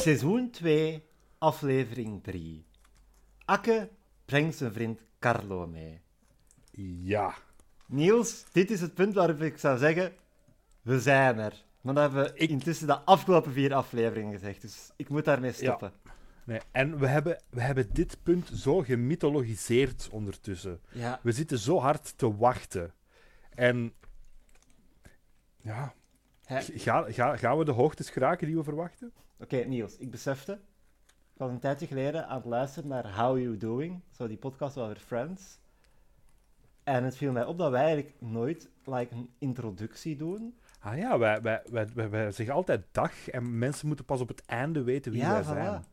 Seizoen 2, aflevering 3. Akke brengt zijn vriend Carlo mee. Ja. Niels, dit is het punt waarop ik zou zeggen: we zijn er. Maar dat hebben we Ik- intussen de afgelopen vier afleveringen gezegd, dus ik moet daarmee stoppen. Nee, en we hebben, we hebben dit punt zo gemythologiseerd ondertussen. Ja. We zitten zo hard te wachten. En ja, ga, ga, gaan we de hoogtes geraken die we verwachten? Oké, Niels, ik besefte. Ik was een tijdje geleden aan het luisteren naar How You Doing, zo die podcast over Friends. En het viel mij op dat wij eigenlijk nooit like, een introductie doen. Ah ja, wij, wij, wij, wij, zeggen altijd dag en mensen moeten pas op het einde weten wie Ja, wij voilà. zijn.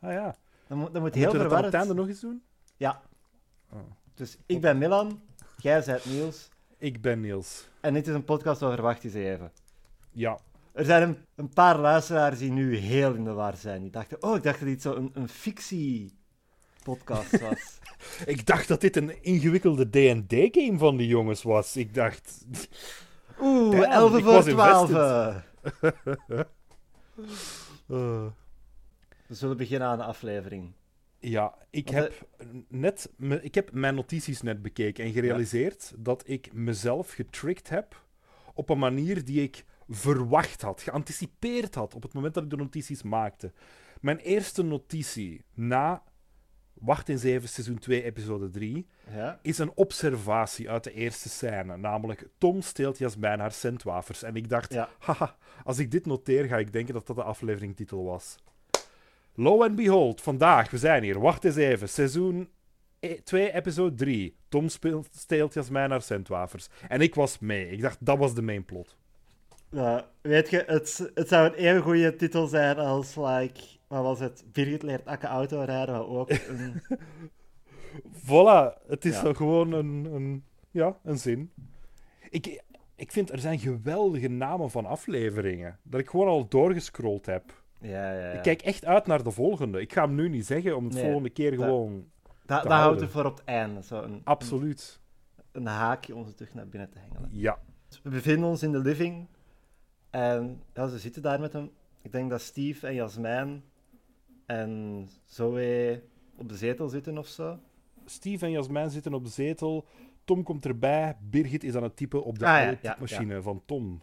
Ah ja. Dat moet, dat moet Moeten heel we dat dan op verwarrend... het einde nog eens doen? Ja. Oh. Dus ik ben Milan, jij bent Niels. Ik ben Niels. En dit is een podcast over Wacht eens even. Ja. Er zijn een, een paar luisteraars die nu heel in de war zijn. Die dachten, oh, ik dacht dat dit zo een, een fictie-podcast was. Ik dacht dat dit een ingewikkelde D&D-game van die jongens was. Ik dacht... Oeh, Damn, 11 ik voor was 12. eh, We zullen beginnen aan de aflevering. Ja, ik Want, heb, net, ik heb mijn notities net bekeken en gerealiseerd dat ik mezelf getricked heb op een manier die ik verwacht had, geanticipeerd had op het moment dat ik de notities maakte. Mijn eerste notitie na Wacht in 7, seizoen 2, episode 3, Ja? is een observatie uit de eerste scène. Namelijk, Tom steelt Jasmijn haar centwafers. En ik dacht, Ja. haha, als ik dit noteer, ga ik denken dat dat de afleveringtitel was. Lo and behold, vandaag, we zijn hier. Wacht eens even. Seizoen 2, episode 3. Tom speelt, steelt Jasmijn haar centwafers. En ik was mee. Ik dacht, dat was de main plot. Ja, weet je, het, het zou een even goede titel zijn als, like, wat was het? Birgit leert Akke auto rijden, wat ook een... Voilà, het is Ja. gewoon een, een, ja, een zin. Ik, ik vind, er zijn geweldige namen van afleveringen. Dat ik gewoon al doorgescrolld heb. Ja, ja, ja. Ik kijk echt uit naar de volgende. Ik ga hem nu niet zeggen, om het Nee, volgende keer gewoon... Da te dat houdt houden. het voor op het einde. Zo een, Absoluut. een, een haakje om ze terug naar binnen te hengelen. Ja. We bevinden ons in de living. En ja, ze zitten daar met hem. Ik denk dat Steve en Jasmijn en Zoe op de zetel zitten of zo. Steve en Jasmijn zitten op de zetel. Tom komt erbij. Birgit is aan het typen op de Ah, ja, ja, van Tom.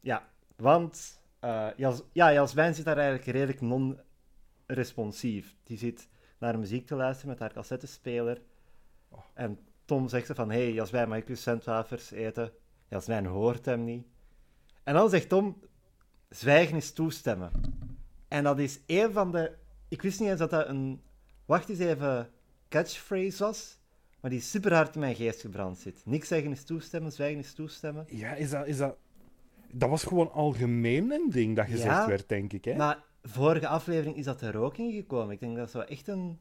Ja, want eh, Jas ja, Jasmijn zit daar eigenlijk redelijk non-responsief. Die zit naar muziek te luisteren met haar cassettespeler. Oh. En Tom zegt ze van, hé hey, Jasmijn, mag ik je centwafers eten? Jasmijn hoort hem niet. En dan zegt Tom, zwijgen is toestemmen. En dat is een van de... Ik wist niet eens dat dat een... Wacht eens even, catchphrase was. Maar die super hard in mijn geest gebrand zit. Niks zeggen is toestemmen, zwijgen is toestemmen. Ja, is dat... Is dat... Dat was gewoon algemeen een ding dat gezegd Ja, werd, denk ik. Hè? Maar vorige aflevering is dat er ook in gekomen. Ik denk dat zo echt een...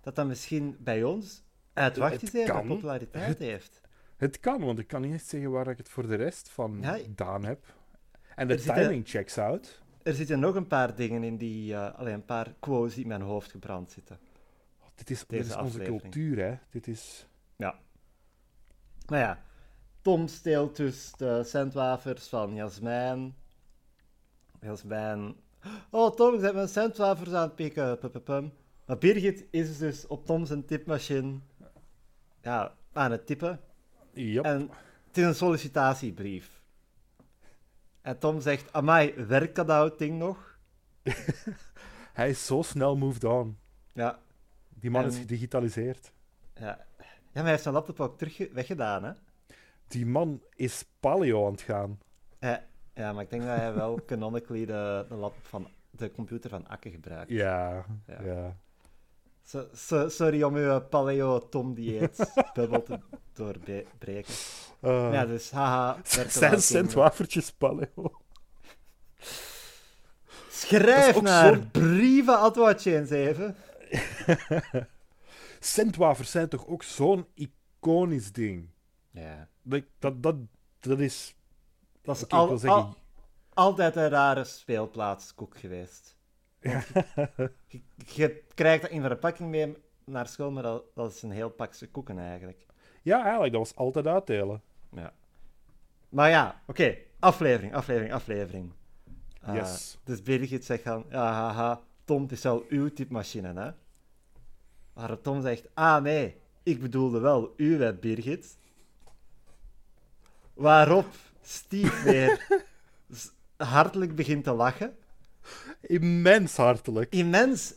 Dat dat misschien bij ons uit wacht is even populariteit heeft. Het kan, want ik kan niet echt zeggen waar ik het voor de rest van Ja, gedaan heb. En de zitten- timing checks out. Er zitten nog een paar dingen in die... eh alleen een paar quotes die in mijn hoofd gebrand zitten. Oh, dit is, dit Deze is onze cultuur, hè. Dit is... Ja. Nou ja, Tom steelt dus de centwafers van Jasmijn. Jasmijn... Oh, Tom, je bent mijn centwafers aan het pikken. Pupupum. Maar Birgit is dus op Tom zijn tipmachine ja, aan het typen. Yep. En het is een sollicitatiebrief. En Tom zegt, amai, werkt dat oud ding nog? Hij is zo snel moved on. Ja, Die man is gedigitaliseerd. ja. ja maar hij heeft zijn laptop ook terug weggedaan, hè? Die man is paleo aan het gaan. Ja, ja, maar ik denk dat hij wel canonically de, de laptop van de computer van Akke gebruikt. Ja, Ja. ja. So- so- sorry om uw paleo-tom-dieet bubbel te doorbreken. Uh, ja, dus haha. zijn paleo. Schrijf naar zo- brieven eens even. Centwafers zijn toch ook zo'n iconisch ding? Ja. Dat, dat, dat, dat is... Dat is al, al- altijd een rare speelplaatskoek geweest. Ja. Je, je krijgt dat in verpakking mee naar school, maar dat, dat is een heel pakje koeken eigenlijk. ja, eigenlijk, dat was altijd uitdelen. Ja. Maar ja, oké. Aflevering, aflevering, aflevering. Uh, Yes. Dus Birgit zegt dan, ja, haha, Tom, het is wel uw typemachine, hè? Waarop Tom zegt, ah nee, ik bedoelde wel uw, hè, Birgit. Waarop Steve weer hartelijk begint te lachen. Immens hartelijk. Immens.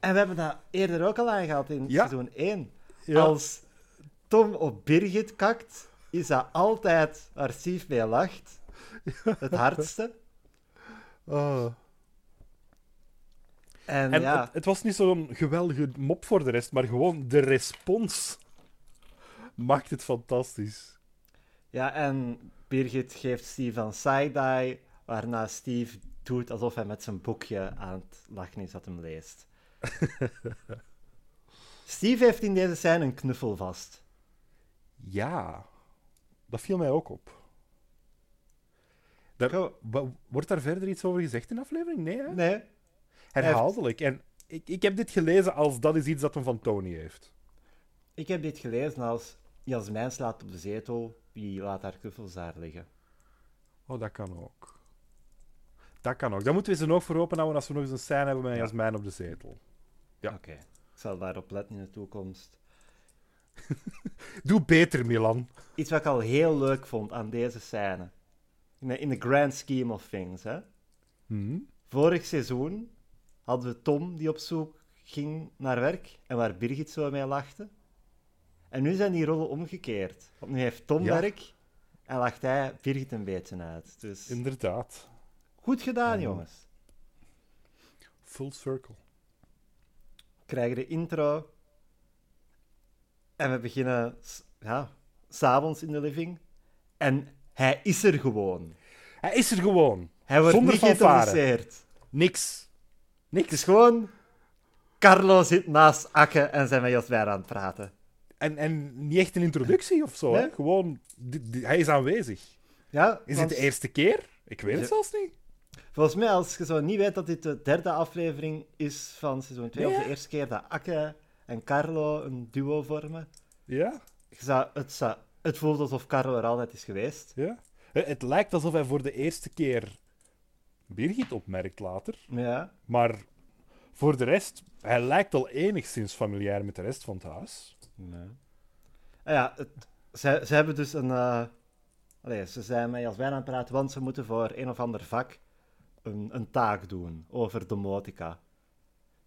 En we hebben dat eerder ook al aangehaald in Ja. seizoen 1. Ja. Als Tom op Birgit kakt, is dat altijd waar Steve mee lacht. Het hardste. En, En ja, het, het was niet zo'n geweldige mop voor de rest, maar gewoon de respons maakt het fantastisch. ja, en Birgit geeft Steve een side-eye, waarna Steve doet alsof hij met zijn boekje aan het lachen is dat hem leest. Steve heeft in deze scène een knuffel vast. Ja, dat viel mij ook op. Daar, wordt daar verder iets over gezegd in de aflevering? Nee, hè? Nee, herhaaldelijk. En ik, ik heb dit gelezen als dat is iets dat hem van Tony heeft. ik heb dit gelezen als Jasmijn slaat op de zetel, wie laat haar knuffels daar liggen. Oh, dat kan ook. Dat kan ook. Dan moeten we ze nog voor open houden als we nog eens een scène hebben met Ja. Jasmijn op de zetel. Ja. Oké, ik zal daarop letten in de toekomst. Doe beter, Milan. Iets wat ik al heel leuk vond aan deze scène. In de, in the grand scheme of things, hè. Hm? Vorig seizoen hadden we Tom die op zoek ging naar werk en waar Birgit zo mee lachte. En nu zijn die rollen omgekeerd. Want nu heeft Tom Ja. werk en lacht hij Birgit een beetje uit. Dus Inderdaad. Goed gedaan, jongens. Full circle. We krijgen de intro. En we beginnen s- ja, s'avonds in de living. En hij is er gewoon. Hij is er gewoon. Hij wordt Zonder niet geïntroduceerd. Niks. Niks. Het is gewoon... Carlo zit naast Akke en zijn met Jasmijn aan het praten. En, en niet echt een introductie of zo. Hè? Gewoon, hij is aanwezig. Ja, Is want het de eerste keer? Ik weet het zelfs niet. Volgens mij, als je zo niet weet dat dit de derde aflevering is van seizoen 2, Nee, of de eerste keer dat Akke en Carlo een duo vormen, Ja, je zou, het, zou, het voelt alsof Carlo er altijd is geweest. ja. Het, het lijkt alsof hij voor de eerste keer Birgit opmerkt later. Ja, Maar voor de rest, hij lijkt al enigszins familiair met de rest van het huis. nee. Ah ja, het, ze, ze hebben dus een... eh, allee, ze zijn met Jasmijn aan het praten, want ze moeten voor een of ander vak een, een taak doen over domotica.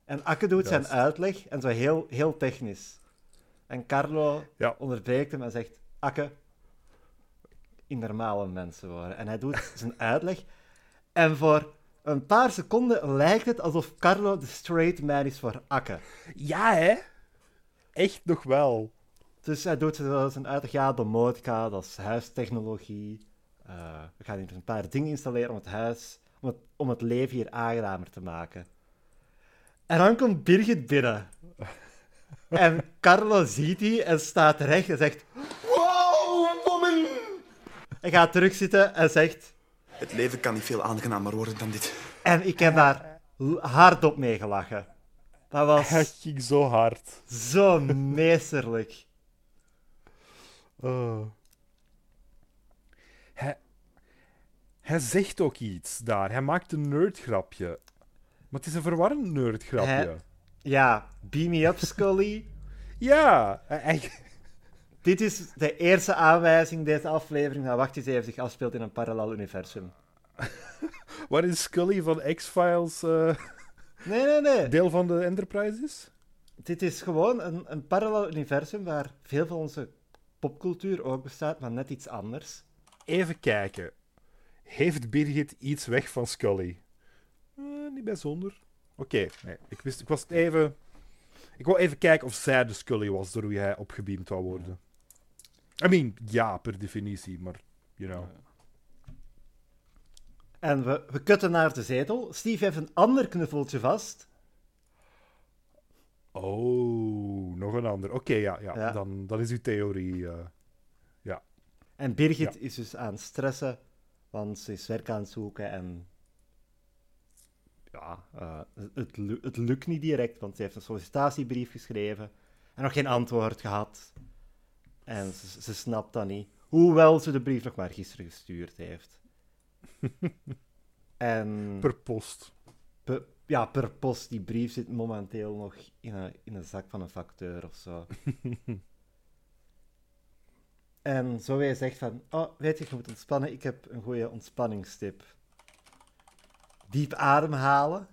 En Akke doet zijn uitleg en zo heel, heel technisch. En Carlo Ja. onderbreekt hem en zegt: Akke, in normale mensen worden. En hij doet zijn uitleg. En voor een paar seconden lijkt het alsof Carlo de straight man is voor Akke. Ja, hè? Echt nog wel. Dus hij doet zijn uitleg, ja, domotica, dat is huistechnologie. Eh, we gaan hier een paar dingen installeren om het huis, om het, om het leven hier aangenamer te maken. En dan komt Birgit binnen. En Carlo ziet die en staat recht en zegt... Wow, woman! Hij gaat terugzitten en zegt... Het leven kan niet veel aangenamer worden dan dit. En ik heb daar hardop mee gelachen. Dat was ging zo hard. zo meesterlijk. Oh. Hij zegt ook iets daar. Hij maakt een nerdgrapje. Maar het is een verwarrend nerdgrapje. Hij- Ja, beam me up, Scully. Ja, hij, hij- Dit is de eerste aanwijzing deze aflevering Wacht eens even zich afspeelt in een parallel universum. waarin Scully van X-Files eh, Nee, nee, nee. deel van de Enterprise is. Dit is gewoon een, een parallel universum waar veel van onze popcultuur ook bestaat, maar net iets anders. Even kijken. Heeft Birgit iets weg van Scully? Eh, niet bijzonder. Oké, nee, ik, wist, ik was even... Ik wou even kijken of zij de Scully was door wie hij opgebeamd wou worden. I mean, ja, per definitie, maar, you know. En we, we kutten naar de zetel. Steve heeft een ander knuffeltje vast. Oh, nog een ander. Oké, ja, ja, Ja. Dan, dan is uw theorie... eh, En Birgit Ja. is dus aan stressen, want ze is werk aan het zoeken en... Ja, eh, het, het lukt niet direct, want ze heeft een sollicitatiebrief geschreven en nog geen antwoord gehad. En ze, ze snapt dat niet. Hoewel ze de brief nog maar gisteren gestuurd heeft. En Per post. pe- ja, per post, die brief zit momenteel nog in een, in een zak van een facteur of zo. en zo hij zegt van, oh, weet je, je moet ontspannen, ik heb een goede ontspanningstip. Diep ademhalen.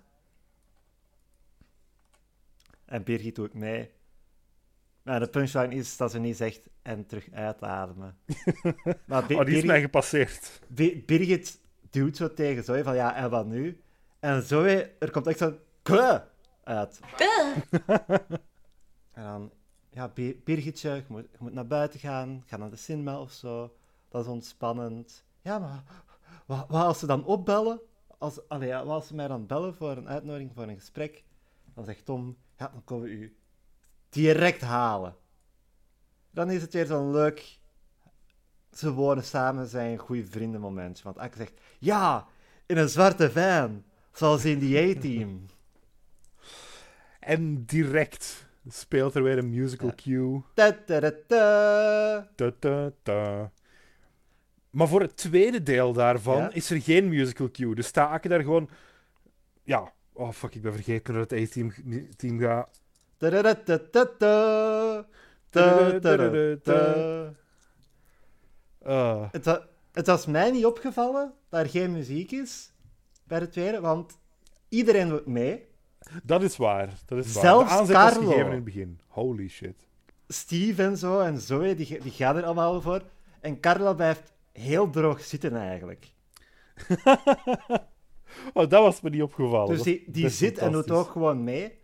En Birgit doet mee. Maar de punchline is dat ze niet zegt en terug uitademen. maar Bi- Oh, die is Birgit- mij gepasseerd. Bi- Birgit duwt zo tegen Zoe van ja, en wat nu? En Zoe, er komt echt zo'n kuh uit. en dan, ja, Bi- Birgitje, je moet, moet naar buiten gaan, ga naar de cinema of zo. Dat is ontspannend. Ja, maar wat, als ze dan opbellen? Als, allee, wat als ze mij dan bellen voor een uitnodiging voor een gesprek? Dan zegt Tom, ja, dan komen we u direct halen. Dan is het weer zo'n leuk ze wonen samen zijn goede vrienden momentje. Want Akke zegt, ja, in een zwarte van, zoals in die A-team. En direct speelt er weer een musical cue. Maar voor het tweede deel daarvan Ja. is er geen musical cue. Dus sta ik daar gewoon... Ja, oh fuck, ik ben vergeten hoe het A-team team gaat. Het, wa- het was mij niet opgevallen dat er geen muziek is bij de tweede, want iedereen doet mee. Dat is waar. Dat is waar. Zelfs De aanzet was Carlo. gegeven in het begin. Holy shit. Steve en zo en Zoe, die, die gaan er allemaal voor. En Carla blijft heel droog zitten eigenlijk. Oh, dat was me niet opgevallen. Dus die, die zit en doet ook gewoon mee.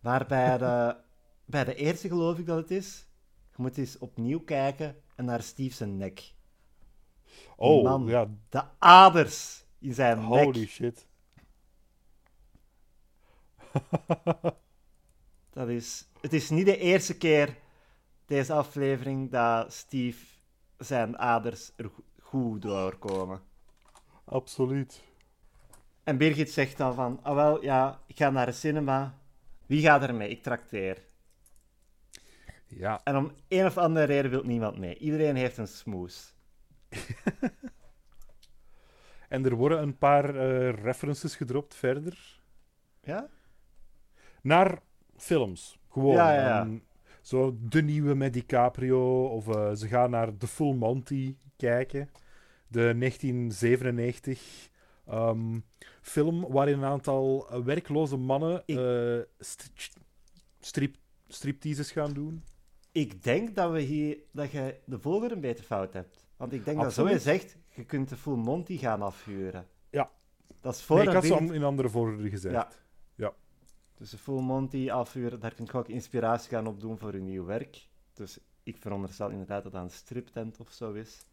Maar bij de, bij de eerste geloof ik dat het is. Je moet eens opnieuw kijken en naar Steve zijn nek. Oh, man, ja. De aders in zijn Holy nek. shit. Dat is, het is niet de eerste keer deze aflevering dat Steve zijn aders er go- goed doorkomen. Absoluut. En Birgit zegt dan van, ah wel, ja, ik ga naar de cinema. Wie gaat er mee? Ik trakteer. Ja. En om een of andere reden wil niemand mee. Iedereen heeft een smoes. En er worden een paar eh, references gedropt verder. Ja? Naar films. Gewoon. Ja, ehm, zo de nieuwe met DiCaprio. Of eh, ze gaan naar The Full Monty kijken. De 1997 ehm, film waarin een aantal werkloze mannen Ik- eh, st- strip, stripteases gaan doen. Ik denk dat, we hier, dat je de volgende een beetje fout hebt. Want ik denk dat zo je zegt, je kunt de Full Monty gaan afhuren. Ja. Dat is voor Nee, ik had ze in andere volgorde gezegd. Ja. Dus de Full Monty afhuren, daar kun je ook inspiratie gaan opdoen voor je nieuw werk. Dus ik veronderstel inderdaad dat dat een striptent of zo is.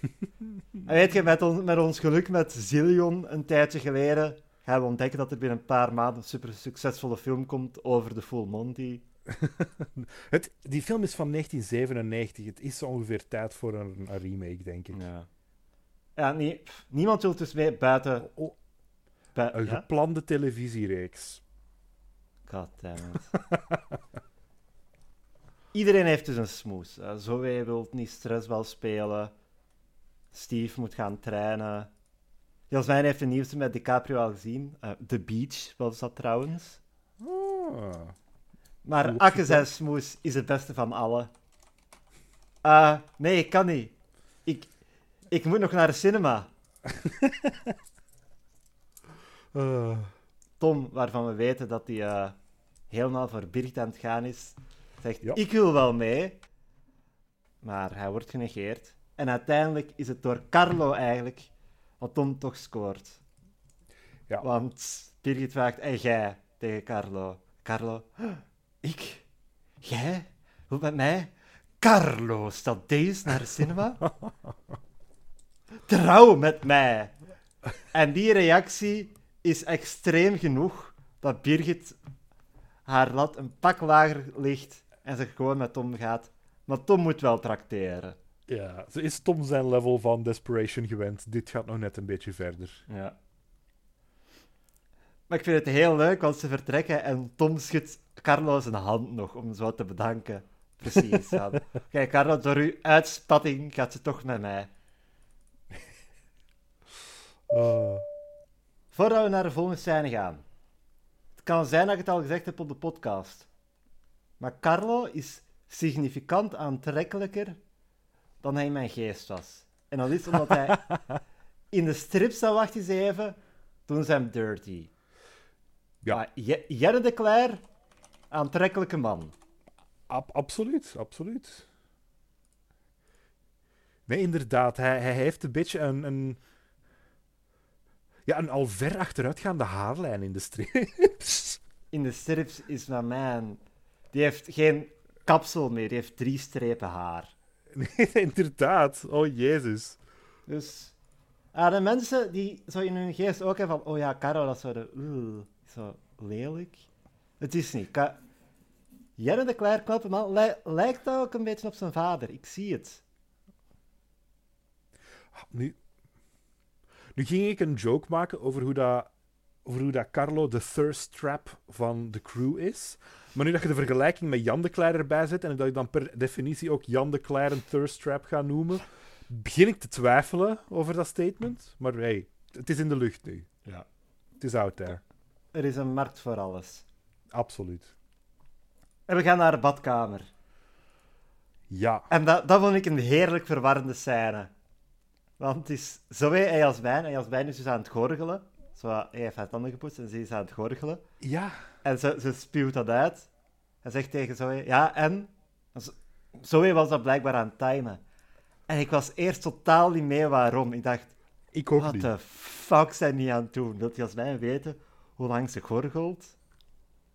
en weet je, met, on- met ons geluk met Zillion een tijdje geleden gaan we ontdekken dat er binnen een paar maanden een super succesvolle film komt over de Full Monty. Het, die film is van 1997. Het is ongeveer tijd voor een, een remake, denk ik. Ja. Ja, nee, pff, niemand wil dus mee buiten... Oh, bui- een ja? geplande televisiereeks. Goddammit. Iedereen heeft dus een smoes. Uh, Zoe wil niet stressbal spelen. Steve moet gaan trainen. Jasmijn heeft de nieuwste met DiCaprio al gezien. Uh, The Beach was dat trouwens. Ah. Maar Akke zijn smoes is het beste van alle. Eh, nee, ik kan niet. Ik, ik moet nog naar de cinema. Ah. Tom, waarvan we weten dat hij eh, helemaal voor Birgit aan het gaan is, zegt: Ja. Ik wil wel mee. Maar hij wordt genegeerd. En uiteindelijk is het door Carlo eigenlijk wat Tom toch scoort. Ja. Want Birgit vraagt: En jij tegen Carlo? Carlo: "Huh, Ik? Jij? Hoe met mij? Carlo, staat deze naar de cinema? Trouw met mij! En die reactie is extreem genoeg dat Birgit haar lat een pak lager ligt en ze gewoon met Tom gaat. Maar Tom moet wel trakteren. Ja, ze is Tom zijn level van desperation gewend. Dit gaat nog net een beetje verder. Ja. Maar ik vind het heel leuk, want ze vertrekken en Tom schudt Carlo zijn hand nog om zo te bedanken. Precies. Kijk, Carlo, door uw uitspatting gaat ze toch met mij. Oh. Voordat we naar de volgende scène gaan. Het kan zijn dat ik het al gezegd heb op de podcast. Maar Carlo is significant aantrekkelijker dan hij in mijn geest was. En dat is omdat hij in de strip zou wachten eens even, toen ze hem dirty. Ja. Maar de Cler, aantrekkelijke man. Ab- absoluut, absoluut. Nee, inderdaad. Hij, hij heeft een beetje een, een... Ja, een al ver achteruitgaande haarlijn in de strips. In de strips is mijn man... Die heeft geen kapsel meer, die heeft drie strepen haar. Nee, inderdaad. Oh, jezus. Dus ah, de mensen die zo in hun geest ook hebben van, oh ja, Caro, dat is zo, de, zo lelijk. Het is niet. Ka Jelle de knappe man, li- lijkt ook een beetje op zijn vader. Ik zie het. Nu, nu ging ik een joke maken over hoe dat, over hoe dat Carlo de thirst trap van de crew is. Maar nu dat je de vergelijking met Jan de Cler erbij zet en dat je dan per definitie ook Jan de Cler een thirst trap gaat noemen, begin ik te twijfelen over dat statement. Maar hey, het is in de lucht nu. Ja. Het is out there. Er is een markt voor alles. Absoluut. En we gaan naar de badkamer. Ja. En dat, dat vond ik een heerlijk verwarrende scène. Want het is zowel hij als wijn. Hij als wijn is dus aan het gorgelen. Zo, hij heeft haar tanden gepoetst en ze is aan het gorgelen. Ja. En ze, ze spuwt dat uit. Hij zegt tegen Zoe, ja, en? Zoe was dat blijkbaar aan het timen. En ik was eerst totaal niet mee waarom. Ik dacht, Ik ook wat niet. de fuck zijn die aan het doen? Wil Jasmijn weten hoe lang ze gorgelt?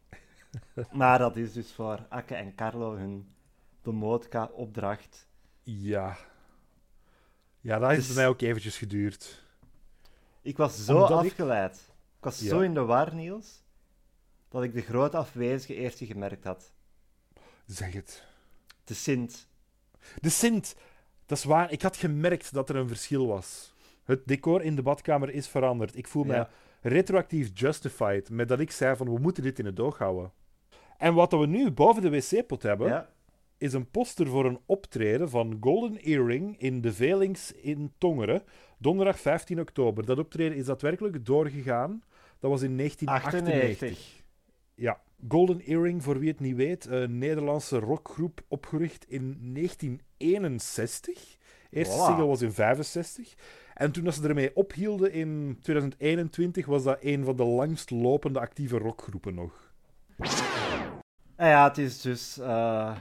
maar dat is dus voor Akke en Carlo hun Demotica-opdracht. Ja. Ja, dat heeft Dus- bij mij ook eventjes geduurd. Ik was zo Omdat afgeleid. Ik was Ja. zo in de war, Niels, dat ik de grote afwezige eerst gemerkt had. Zeg het. De Sint. De Sint. Dat is waar. Ik had gemerkt dat er een verschil was. Het decor in de badkamer is veranderd. Ik voel mij Ja. retroactief justified met dat ik zei van we moeten dit in het oog houden. En wat we nu boven de wc-pot hebben, Ja. Is een poster voor een optreden van Golden Earring in de Velings in Tongeren, donderdag 15 oktober. Dat optreden is daadwerkelijk doorgegaan. Dat was in 1998. 98. Ja, Golden Earring, voor wie het niet weet, een Nederlandse rockgroep opgericht in 1961. Eerste Voilà. single was in 65. En toen dat ze ermee ophielden in 2021, was dat een van de langst lopende actieve rockgroepen nog. En ja, het is dus. eh.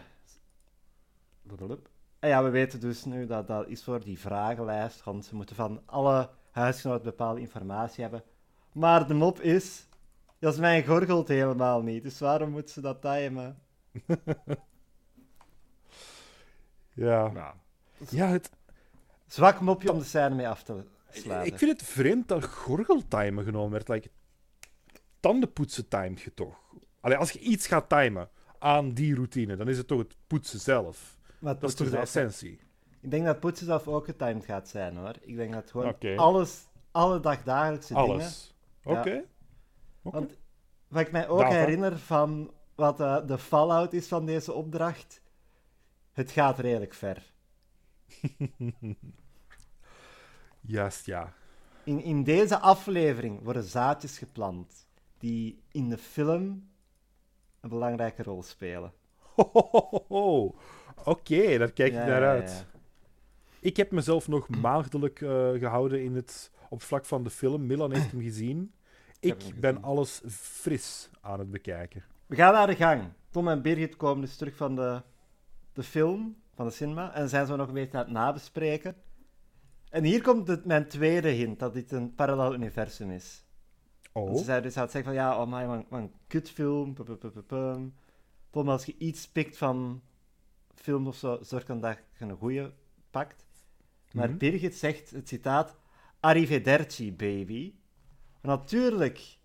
En ja, we weten dus nu dat dat is voor die vragenlijst. Want ze moeten van alle huisgenoten bepaalde informatie hebben. Maar de mop is. Jasmijn gorgelt helemaal niet. Dus waarom moet ze dat timen? Ja, ja het, Zwak mopje om de scène mee af te sluiten. ik vind het vreemd dat gorgeltimen genomen werd. Like, tandenpoetsen timed je toch? Allee, als je iets gaat timen aan die routine, dan is het toch het poetsen zelf. Maar Dat is toch de essentie? Ik denk dat poetsen zelf ook getimed gaat zijn hoor. Ik denk dat gewoon alles, alle dagdagelijkse dingen. Alles. Oké. Ja. Want wat ik mij ook Data. herinner van wat eh, de fallout is van deze opdracht, het gaat redelijk ver. Juist, ja. In, in deze aflevering worden zaadjes geplant die in de film een belangrijke rol spelen. Oké, daar kijk ik Ja, naar uit. ja. Ik heb mezelf nog maagdelijk eh, gehouden in het, op vlak van de film. Milan heeft hem gezien. Ik hem ben gezien. alles fris aan het bekijken. We gaan naar de gang. Tom en Birgit komen dus terug van de, de film, van de cinema, en zijn zo nog een beetje aan het nabespreken. En hier komt het, mijn tweede hint, dat dit een parallel universum is. Want Oh, ze zijn dus aan het zeggen van, ja, oh my, wat, wat een kutfilm, pu- pu- pu- pu- pum. Tom, als je iets pikt van film of zo, zorg dan dat je een goede pakt. Maar Mhm. Birgit zegt, het citaat, arrivederci, baby. Natuurlijk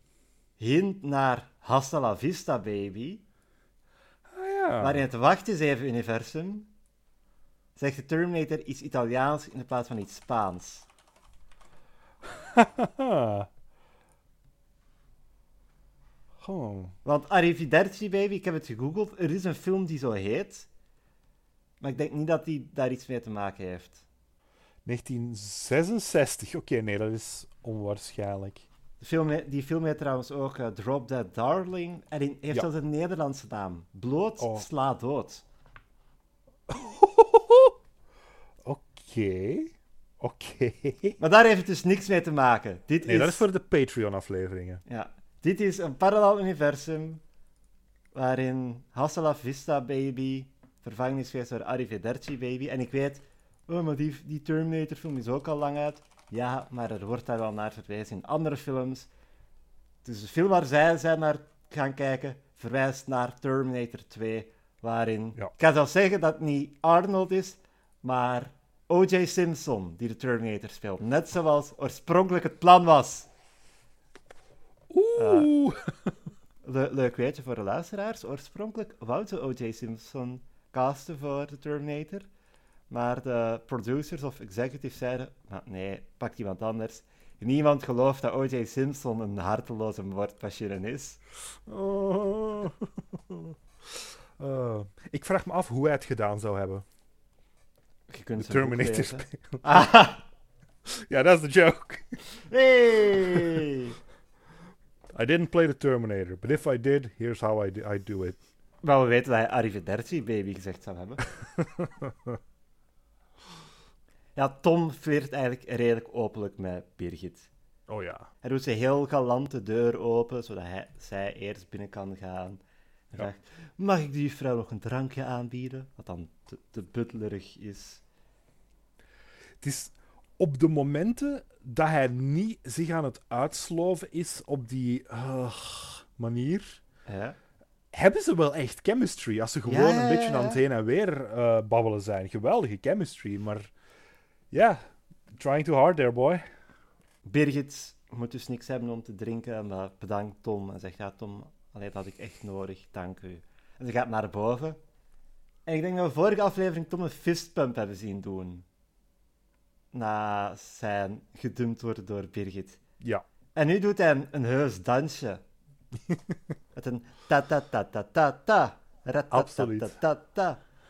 hint naar hasta la vista, baby. ah, ja. Maar in het wacht eens even universum zegt de Terminator iets Italiaans in plaats van iets Spaans. Want Arrivederci Baby, ik heb het gegoogeld, er is een film die zo heet. Maar ik denk niet dat die daar iets mee te maken heeft. 1966. Oké, nee, dat is onwaarschijnlijk. De film, die film heet trouwens ook eh, Drop Dead Darling. En die heeft Ja. zelfs een Nederlandse naam. Bloot Oh. sla dood. Oké. Oké. Maar daar heeft het dus niks mee te maken. Dit Nee, is, dat is voor de Patreon-afleveringen. ja, dit is een parallel universum waarin Hassela Vista Baby vervangen is geweest door Arrivederci Baby. En ik weet, oh, maar die, die Terminator film is ook al lang uit. Ja, maar er wordt daar wel naar verwezen in andere films. Dus de film waar zij zijn naar gaan kijken, verwijst naar Terminator 2, waarin... Ja. Ik kan zelfs zeggen dat het niet Arnold is, maar O.J. Simpson die de Terminator speelt. Net zoals oorspronkelijk het plan was. Oeh. Le- leuk weetje voor de luisteraars. Oorspronkelijk wou ze O.J. Simpson casten voor de Terminator. Maar de producers of executives zeiden: "Maar nee, pak iemand anders. Niemand gelooft dat O.J. Simpson een harteloze moordmachine is. Oh. Eh, ik vraag me af hoe hij het gedaan zou hebben. Je kunt De Terminator spelen. Ah, Ja, dat is de joke. hey! I didn't play the Terminator, but if I did, here's how I, I do it. Maar we weten dat hij Arrivederci baby gezegd zou hebben. ja, Tom flirt eigenlijk redelijk openlijk met Birgit. Oh ja. Hij doet ze heel galant de deur open, zodat hij, zij eerst binnen kan gaan. Hij Ja. vraagt, mag ik die vrouw nog een drankje aanbieden? Wat dan te, te butlerig is. Het is op de momenten dat hij niet zich aan het uitsloven is op die eh, manier, Ja. hebben ze wel echt chemistry. Als ze gewoon Ja, een beetje aan het heen en weer eh, babbelen zijn. Geweldige chemistry, maar ja, trying too hard there, boy. Birgit moet dus niks hebben om te drinken, maar bedankt Tom. En zegt, ja Tom, allee, dat had ik echt nodig, dank u. En ze gaat naar boven. En ik denk dat we vorige aflevering Tom een fistpump hebben zien doen. Na zijn gedumpt worden door Birgit. Ja, En nu doet hij een, een heus dansje. Met een ta-ta-ta-ta-ta-ta. Absoluut.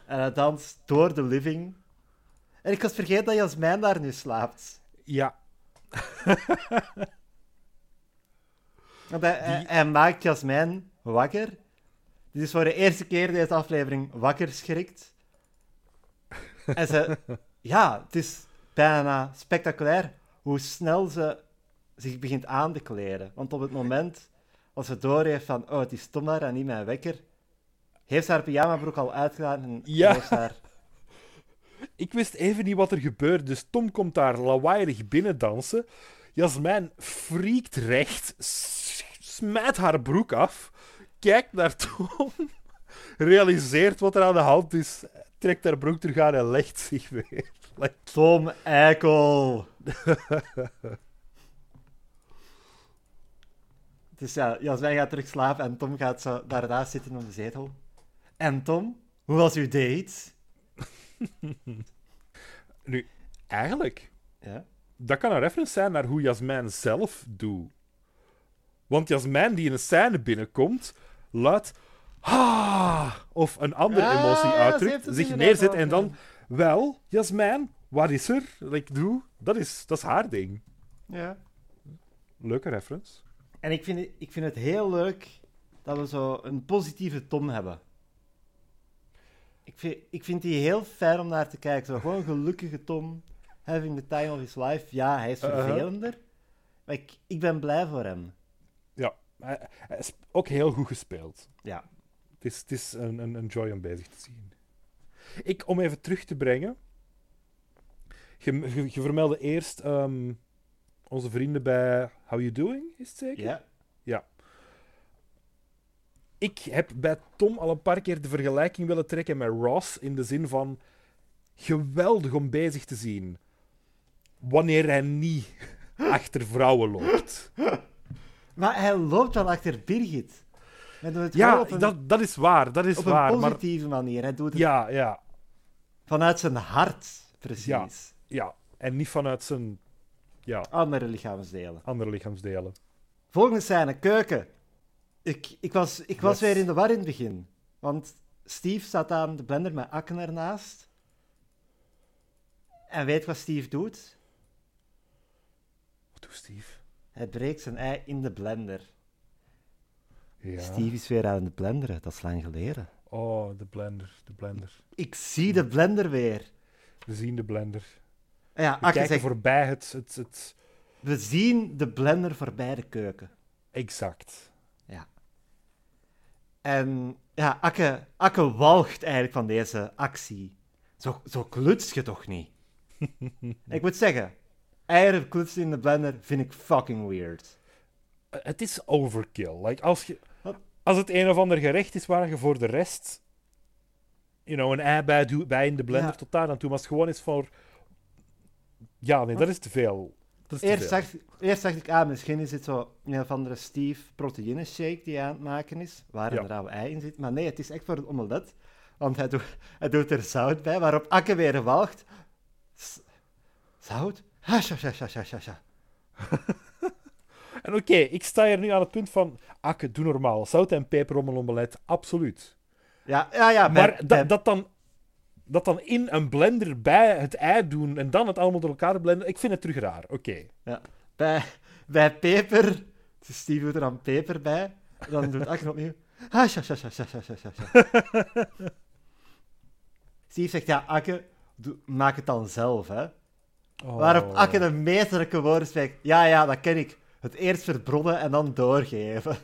En hij danst door de living. En ik was vergeten dat Jasmijn daar nu slaapt. ja, Want hij, hij, hij maakt Jasmijn wakker. Die is voor de eerste keer deze aflevering wakker schrikt. En ze... Ja, het is bijna spectaculair hoe snel ze zich begint aan te kleden. Want op het moment als ze doorheeft van... Oh, het is Tom daar en niet mijn wekker... Heeft ze haar pyjamabroek al uitgedaan en Ja. heeft haar... ik wist even niet wat er gebeurde, dus Tom komt daar lawaaierig binnen dansen. Jasmijn friekt recht, smijt haar broek af, kijkt naar Tom, realiseert wat er aan de hand is, trekt haar broek terug aan en legt zich weer. Like, Tom Eikel. dus ja, Jasmijn gaat terug slapen en Tom gaat zo daarnaast zitten op de zetel. En Tom, hoe was uw date? nu, eigenlijk, Ja. dat kan een reference zijn naar hoe Jasmijn zelf doet. Want Jasmijn die in een scène binnenkomt, luidt ah, of een andere Ah, emotie uitdrukt, zich neerzet en dan. Wel, Jasmijn, wat is er? Like, doe, dat is, dat is haar ding. ja. Leuke reference. En ik vind, het- ik vind het heel leuk dat we zo een positieve Tom hebben. Ik vind, ik vind die heel fijn om naar te kijken. Zo gewoon een gelukkige Tom, having the time of his life. Ja, hij is Uh-huh. vervelender, maar ik, ik ben blij voor hem. Ja, hij, hij is ook heel goed gespeeld. Ja. Het is, het is een, een, een joy om bezig te zien. Ik, om even terug te brengen. Je, je, je vermeldde eerst ehm, onze vrienden bij How You Doing, is het zeker? Ja. Ik heb bij Tom al een paar keer de vergelijking willen trekken met Ross. In de zin van geweldig om bezig te zien. Wanneer hij niet achter vrouwen loopt. Maar hij loopt wel achter Birgit. Het Ja, een, dat, dat is waar. Dat is op waar. een Maar positieve manier. Hij doet het ja, ja, vanuit zijn hart, precies. ja. En niet vanuit zijn ja, Andere lichaamsdelen. andere lichaamsdelen. Volgende scène, keuken. Ik, ik, was, ik was Yes. weer in de war in het begin. Want Steve staat aan de blender met akken ernaast. En weet wat Steve doet? Wat doet Steve? Hij breekt zijn ei in de blender. Ja. Steve is weer aan het blenderen, dat is lang geleden. Oh, de blender, de blender. Ik zie de blender weer. We zien de blender. Ja, We kijken zegt, voorbij het, het, het... we zien de blender voorbij de keuken. Exact. En ja, Akke, Akke walgt eigenlijk van deze actie. Zo, zo klutst je toch niet? ik moet zeggen, eieren klutsen in de blender vind ik fucking weird. Eh, Het is overkill. Like, als, je? Als het een of ander gerecht is waar je voor de rest you know, een ei bij, bij in de blender Ja. tot daar aan toe, maar als het gewoon is voor... Ja, nee, dat is te veel. Dat is te Eerst veel. dacht, eerst dacht ik, ah, misschien is het zo een of andere Steve proteïne shake die hij aan het maken is, waar Ja. een rauwe ei in zit. Maar nee, het is echt voor het omelet. Want hij, doet hij doet er zout bij, waarop Akke weer walgt. Zout? Ha, sha, sha, sha, sha, sha, sha. Oké, ik sta hier nu aan het punt van... Akke, doe normaal. Zout en peperomelomelet, absoluut. Ja, ja, ja. Maar, dat, dan, dat dan in een blender bij het ei doen en dan het allemaal door elkaar blenden, ik vind het terug raar. Oké. Ja. Bij, bij peper... Steve doet er dan peper bij. Dan doet Akke opnieuw... Ah, Steve zegt, ja, Akke, maak het dan zelf, hè. Oh. Waarop Akke de meesterlijke woorden spreekt. Ja, ja, dat ken ik. Het eerst verbronnen en dan doorgeven.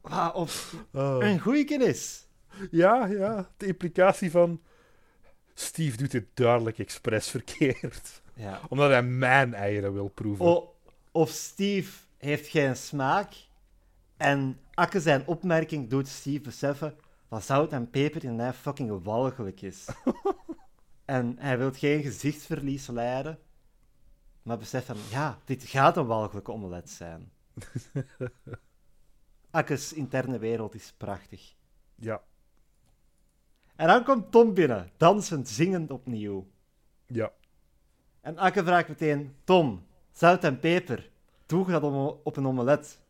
Wat op Oh. een goeie kennis. Ja, ja. De implicatie van... Steve doet dit duidelijk expres verkeerd. Ja. Omdat hij mijn eieren wil proeven. O- of Steve heeft geen smaak. En Akke zijn opmerking doet Steve beseffen dat zout en peper in hij fucking walgelijk is. en hij wil geen gezichtsverlies lijden. Maar beseft van, ja, dit gaat een walgelijke omelet zijn. Akkes interne wereld is prachtig. Ja, En dan komt Tom binnen, dansend, zingend opnieuw. ja. En Akke vraagt meteen, Tom, zout en peper, doe je dat om- op een omelet?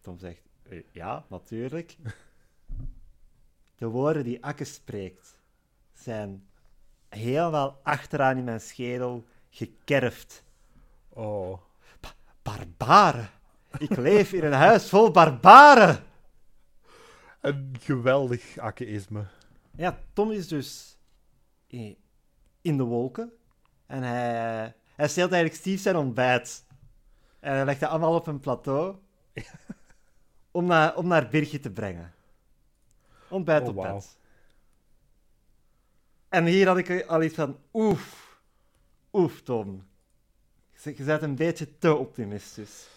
Tom zegt, "Eh, ja, natuurlijk. De woorden die Akke spreekt zijn helemaal achteraan in mijn schedel gekerfd. Oh. Barbaren! Ik leef in een huis vol barbaren! Een geweldig akkeïsme. Ja, Tom is dus in de wolken. En hij, hij steelt eigenlijk Steve zijn ontbijt. En hij legt dat allemaal op een plateau. om, naar, om naar Birgit te brengen. Ontbijt Oh, op bed. En hier had ik al iets van... Oef. Oef, Tom. Je bent een beetje te optimistisch.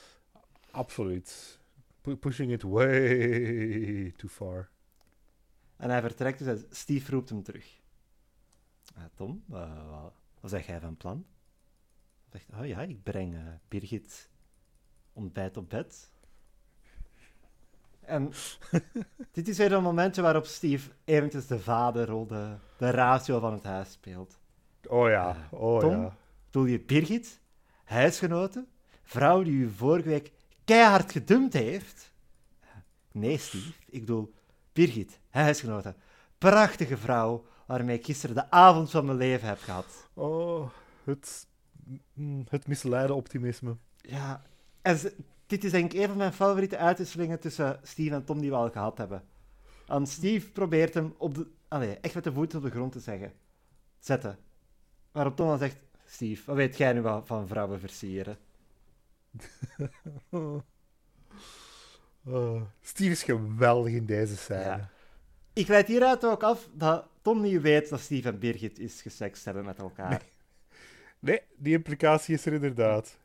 Absoluut. Pu- pushing it way too far. En hij vertrekt dus en Steve roept hem terug. "Ah, Tom, eh, wat, wat zeg jij van plan? Hij zegt, oh ja, ik breng eh, Birgit ontbijt op bed. En dit is weer een momentje waarop Steve eventjes de vaderrol, de, de ratio van het huis speelt. Oh ja, oh Tom? ja. Bedoel je Birgit, huisgenote, vrouw die u vorige week keihard gedumpt heeft? Nee, Steve, ik bedoel Birgit, huisgenote. Prachtige vrouw waarmee ik gisteren de avond van mijn leven heb gehad. Oh, het, mm, het misleide optimisme. Ja, en ze- dit is denk ik een van mijn favoriete uitwisselingen tussen Steve en Tom die we al gehad hebben. En Steve probeert hem op de, allee, echt met de voeten op de grond te zeggen. Zetten. Waarop Tom dan zegt, Steve, wat weet jij nu wel van vrouwen versieren? Oh, Steve is geweldig in deze scène. Ja. Ik leid hieruit ook af dat Tom niet weet dat Steve en Birgit is gesext hebben met elkaar. Nee, die implicatie is er inderdaad.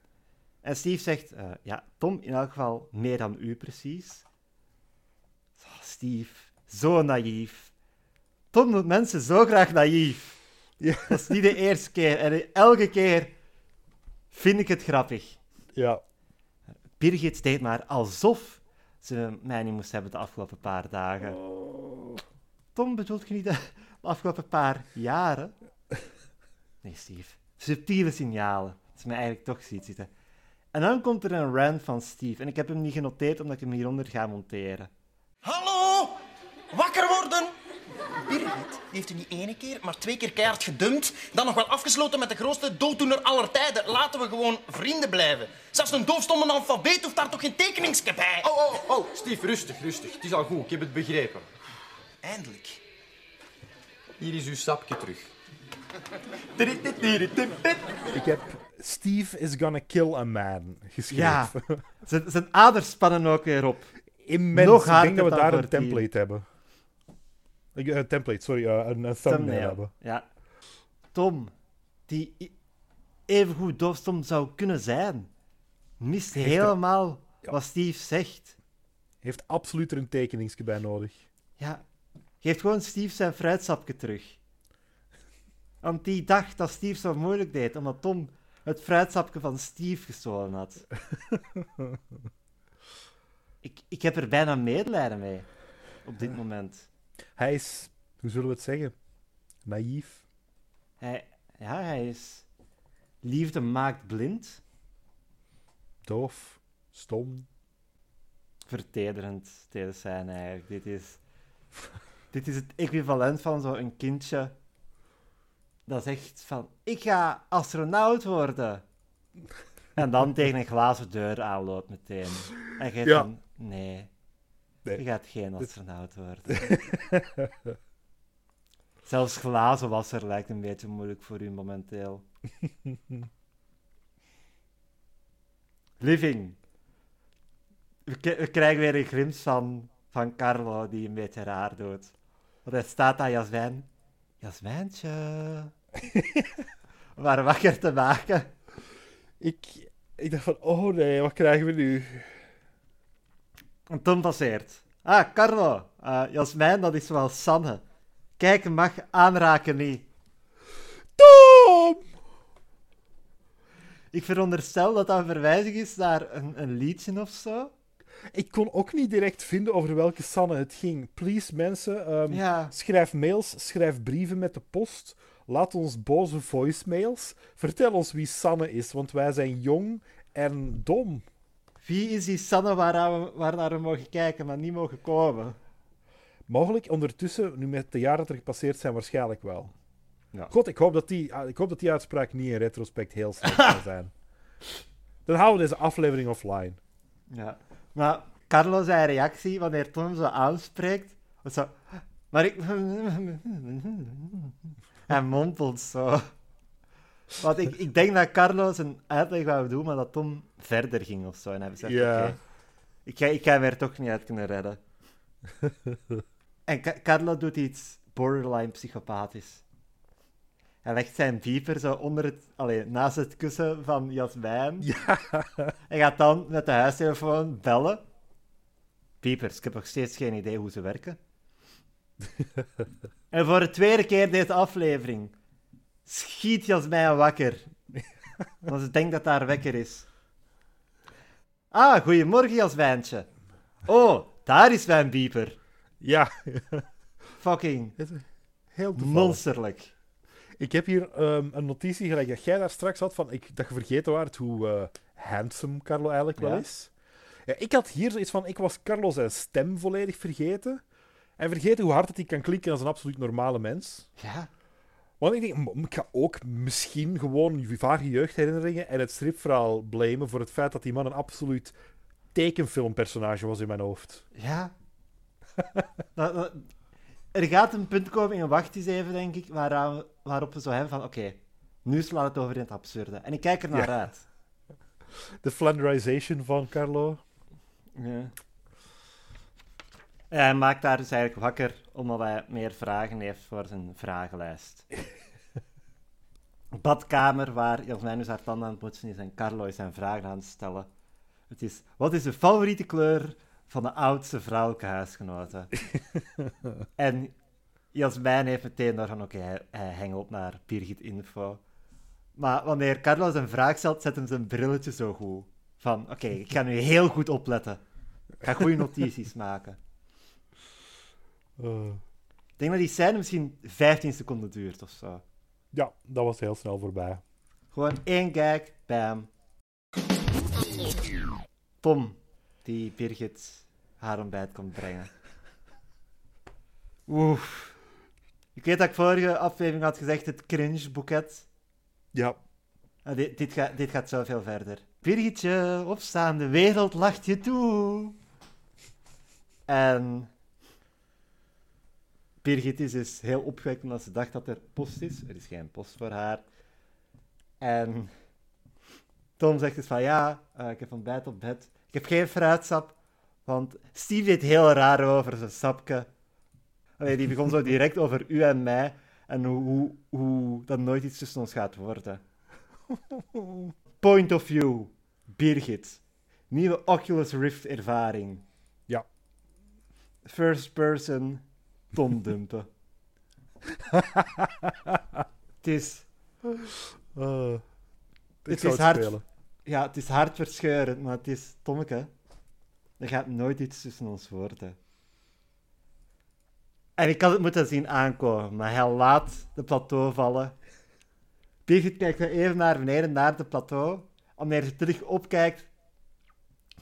En Steve zegt, eh, ja, Tom in elk geval meer dan u precies. Oh, Steve, zo naïef. Tom doet mensen zo graag naïef. Ja. Dat is niet de eerste keer. En elke keer vind ik het grappig. Ja, Birgit deed maar alsof ze mij niet moest hebben de afgelopen paar dagen. Tom bedoelt je niet de de afgelopen paar jaren? Nee, Steve. Subtiele signalen. Dat is mij eigenlijk toch ziet zitten. En dan komt er een rant van Steve. En ik heb hem niet genoteerd omdat ik hem hieronder ga monteren. Hallo? Wakker worden? Birgit Die heeft u niet ene keer, maar twee keer keihard gedumpt. Dan nog wel afgesloten met de grootste dooddoener aller tijden. Laten we gewoon vrienden blijven. Zelfs een doofstomme alfabeet hoeft daar toch geen tekeningske bij? Oh, oh, oh, Steve, rustig, rustig. Het is al goed, ik heb het begrepen. Eindelijk. Hier is uw sapje terug. Ik heb Steve is gonna kill a man geschreven. Ja. Zijn, zijn aders spannen ook weer op. Immens. Nog ik denk dat we daar een template hebben. Ik, eh, template, sorry, eh, een, een thumbnail, Thumbnail. hebben. Ja. Tom, die i- evengoed doofstom zou kunnen zijn, mist helemaal Ja. wat Steve zegt. Heeft absoluut er een tekeningsje bij nodig. Ja, geef gewoon Steve zijn fruitsapje terug. Want die dacht dat Steve zo moeilijk deed, omdat Tom het fruitsapje van Steve gestolen had. ik, ik heb er bijna medelijden mee, op dit moment. Hij is, hoe zullen we het zeggen? Naïef. Hij, ja, hij is... Liefde maakt blind. Doof. Stom. vertederend tegen zijn eigenlijk. Dit is, dit is het equivalent van zo'n kindje dat zegt van, ik ga astronaut worden. En dan tegen een glazen deur aanloopt meteen. En jij Ja. van, nee, Nee. je gaat geen astronaut worden. Zelfs glazenwasser lijkt een beetje moeilijk voor u momenteel. Living. We, krijgen weer een glimp van, van Carlo die een beetje raar doet. Want hij staat aan Jasmijn. Jasmijntje. Om haar wakker te maken. Ik, ik dacht van, oh nee, wat krijgen we nu? En Tom passeert. Ah, Carlo. Eh Jasmijn, dat is wel Sanne. Kijken mag, aanraken niet. Tom! Ik veronderstel dat dat een verwijzing is naar een, een liedje of zo. Ik kon ook niet direct vinden over welke Sanne het ging. Please, mensen, ehm, Ja. schrijf mails, schrijf brieven met de post. Laat ons boze voicemails. Vertel ons wie Sanne is, want wij zijn jong en dom. Wie is die Sanne waarnaar we, waarnaar we mogen kijken, maar niet mogen komen? Mogelijk ondertussen, nu met de jaren dat er gepasseerd zijn, waarschijnlijk wel. Ja. God, ik hoop, dat die, ah, ik hoop dat die uitspraak niet in retrospect heel slecht zal zijn. Dan houden we deze aflevering offline. Ja. Maar Carlo zijn reactie wanneer Tom zo aanspreekt, was zo... Maar ik... Hij mompelt zo. Want ik, ik denk dat Carlo zijn uitleg wou doen, maar dat Tom verder ging of zo. En hij zei, Ja. oké, ik, ga, ik ga hem er toch niet uit kunnen redden. en Ca- Carlo doet iets borderline psychopathisch. Hij legt zijn pieper zo onder het, allee, naast het kussen van Jasmijn. Hij gaat dan met de huistelefoon bellen. Piepers, ik heb nog steeds geen idee hoe ze werken. en voor de tweede keer deze aflevering schiet Jasmijn wakker. Want ze denkt dat haar wekker is. Ah, goedemorgen Jasmijntje. Oh, daar is mijn pieper. Ja, Fucking heel toevallig. monsterlijk. Ik heb hier ehm, een notitie gelijk dat jij daar straks had van ik, dat je vergeten waart hoe eh, handsome Carlo eigenlijk wel is. Ja, ik had hier zoiets van, ik was Carlo zijn stem volledig vergeten. En vergeten hoe hard het hij kan klinken als een absoluut normale mens. Ja, Want ik denk, ik ga ook misschien gewoon vage jeugdherinneringen en het stripverhaal blamen voor het feit dat die man een absoluut tekenfilmpersonage was in mijn hoofd. ja. Dat- dat- er gaat een punt komen in Wacht eens even, denk ik, waaraan, waarop we zo hebben van, oké, nu slaat het over in het absurde. En ik kijk er naar Ja. uit. De Flanderization van Carlo. Ja. Ja, hij maakt daar dus eigenlijk wakker omdat hij meer vragen heeft voor zijn vragenlijst. Badkamer waar Jasmijn dus haar tanden aan het poetsen is en Carlo is zijn vragen aan het stellen. Het is, wat is de favoriete kleur van de oudste vrouwelijke huisgenote? en Jasmijn heeft meteen door van, oké, hij, hij hengelt naar Birgit Info. Maar wanneer Carlo zijn vraag stelt, zet hem zijn brilletje zo goed. Van, oké, ik ga nu heel goed opletten. Ik ga goede notities maken. Eh, Ik denk dat die scène misschien 15 seconden duurt of zo. ja, dat was heel snel voorbij. Gewoon één gag, bam. Tom, die Birgit haar ontbijt komt brengen. Oef. Ik weet dat ik vorige aflevering had gezegd het cringe boeket. Ja, Ah, dit, dit, gaat, dit gaat zoveel verder. Birgitje, opstaan, de wereld lacht je toe. En Birgit is dus heel opgewekt omdat ze dacht dat er post is. Er is geen post voor haar. En Tom zegt dus van ja, eh, ik heb ontbijt op bed. Ik heb geen fruitsap, want Steve deed heel raar over zijn sapje. Allee, die begon zo direct over u en mij en hoe, hoe, dat nooit iets tussen ons gaat worden. Point of view, Birgit. Nieuwe Oculus Rift ervaring. Ja. First person, Tom dumpen. Het is, eh, Het is hard. spelen. Ja, het is hartverscheurend, maar het is, Tommeke, er gaat nooit iets tussen ons worden. En ik had het moeten zien aankomen, maar hij laat de plateau vallen. Birgit kijkt weer even naar beneden, naar de plateau. Wanneer ze terug opkijkt,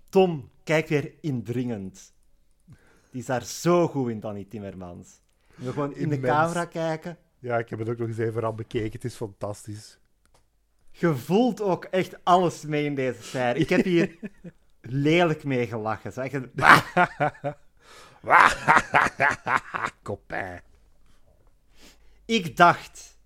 Tom kijkt weer indringend. Die is daar zo goed in, Danny Timmermans. We gewoon in de camera kijken. Ja, ik heb het ook nog eens even aan bekeken. Het is fantastisch. Je voelt ook echt alles mee in deze serie. Ik heb hier lelijk mee gelachen. Zo echt een- Kopij. Ik dacht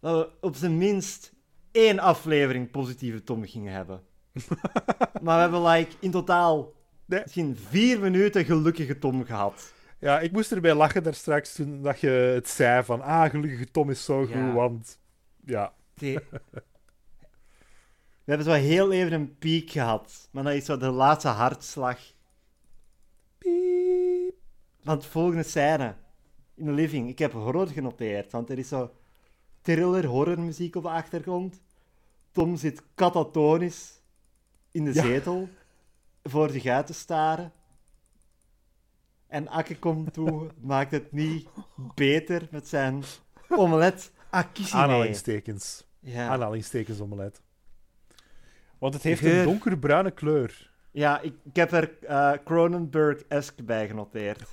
dat we op zijn minst één aflevering positieve Tom gingen hebben. maar we hebben like, in totaal Nee. misschien vier minuten gelukkige Tom gehad. Ja, ik moest erbij lachen daar straks toen dat je het zei van ah, gelukkige Tom is zo goed, Ja. want ja, We hebben zo heel even een piek gehad. Maar dat is zo de laatste hartslag. piep. Want volgende scène in de living. Ik heb horror genoteerd, want er is zo thriller horrormuziek op de achtergrond. Tom zit catatonisch in de Ja. zetel voor zich uit te staren. En Akke komt toe, maakt het niet beter met zijn omelet akishime. Aanhalingstekens. Ja, Aanhalingstekens omelet. Want het heeft een donkerbruine kleur. ja ik, ik heb er eh, Cronenberg-esque bij genoteerd.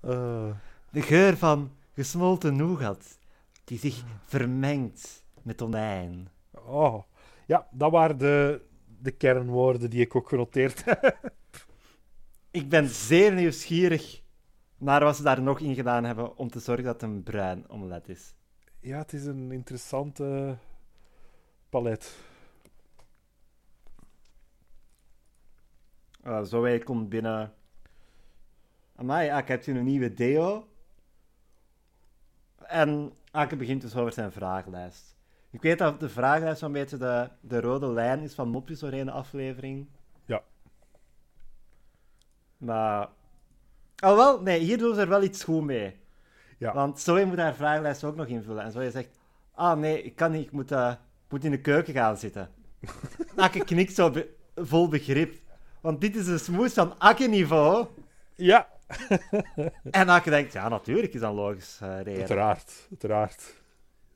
Eh, De geur van gesmolten nougat, die zich vermengt met tonijn. oh. Ja, dat waren de, de kernwoorden die ik ook genoteerd heb. Ik ben zeer nieuwsgierig naar wat ze daar nog in gedaan hebben om te zorgen dat het een bruin omelet is. Ja, het is een interessante palet. Uh, zo wij komt binnen. Amai, Ake, heb je een nieuwe deo? En Ake begint dus over zijn vragenlijst. Ik weet dat de vragenlijst zo'n beetje de, de rode lijn is van mopjes doorheen de aflevering. Ja. Maar... Oh wel, nee, hier doen ze er wel iets goed mee. Ja. Want Zoe moet haar vragenlijst ook nog invullen. En Zoe zegt, ah nee, ik kan niet, ik moet, ik moet in de keuken gaan zitten. Akke knikt zo be- vol begrip. Want dit is een smoes van Akke-niveau. Ja, En Akke denkt, ja, natuurlijk is dat logisch reden. uiteraard. Uiteraard.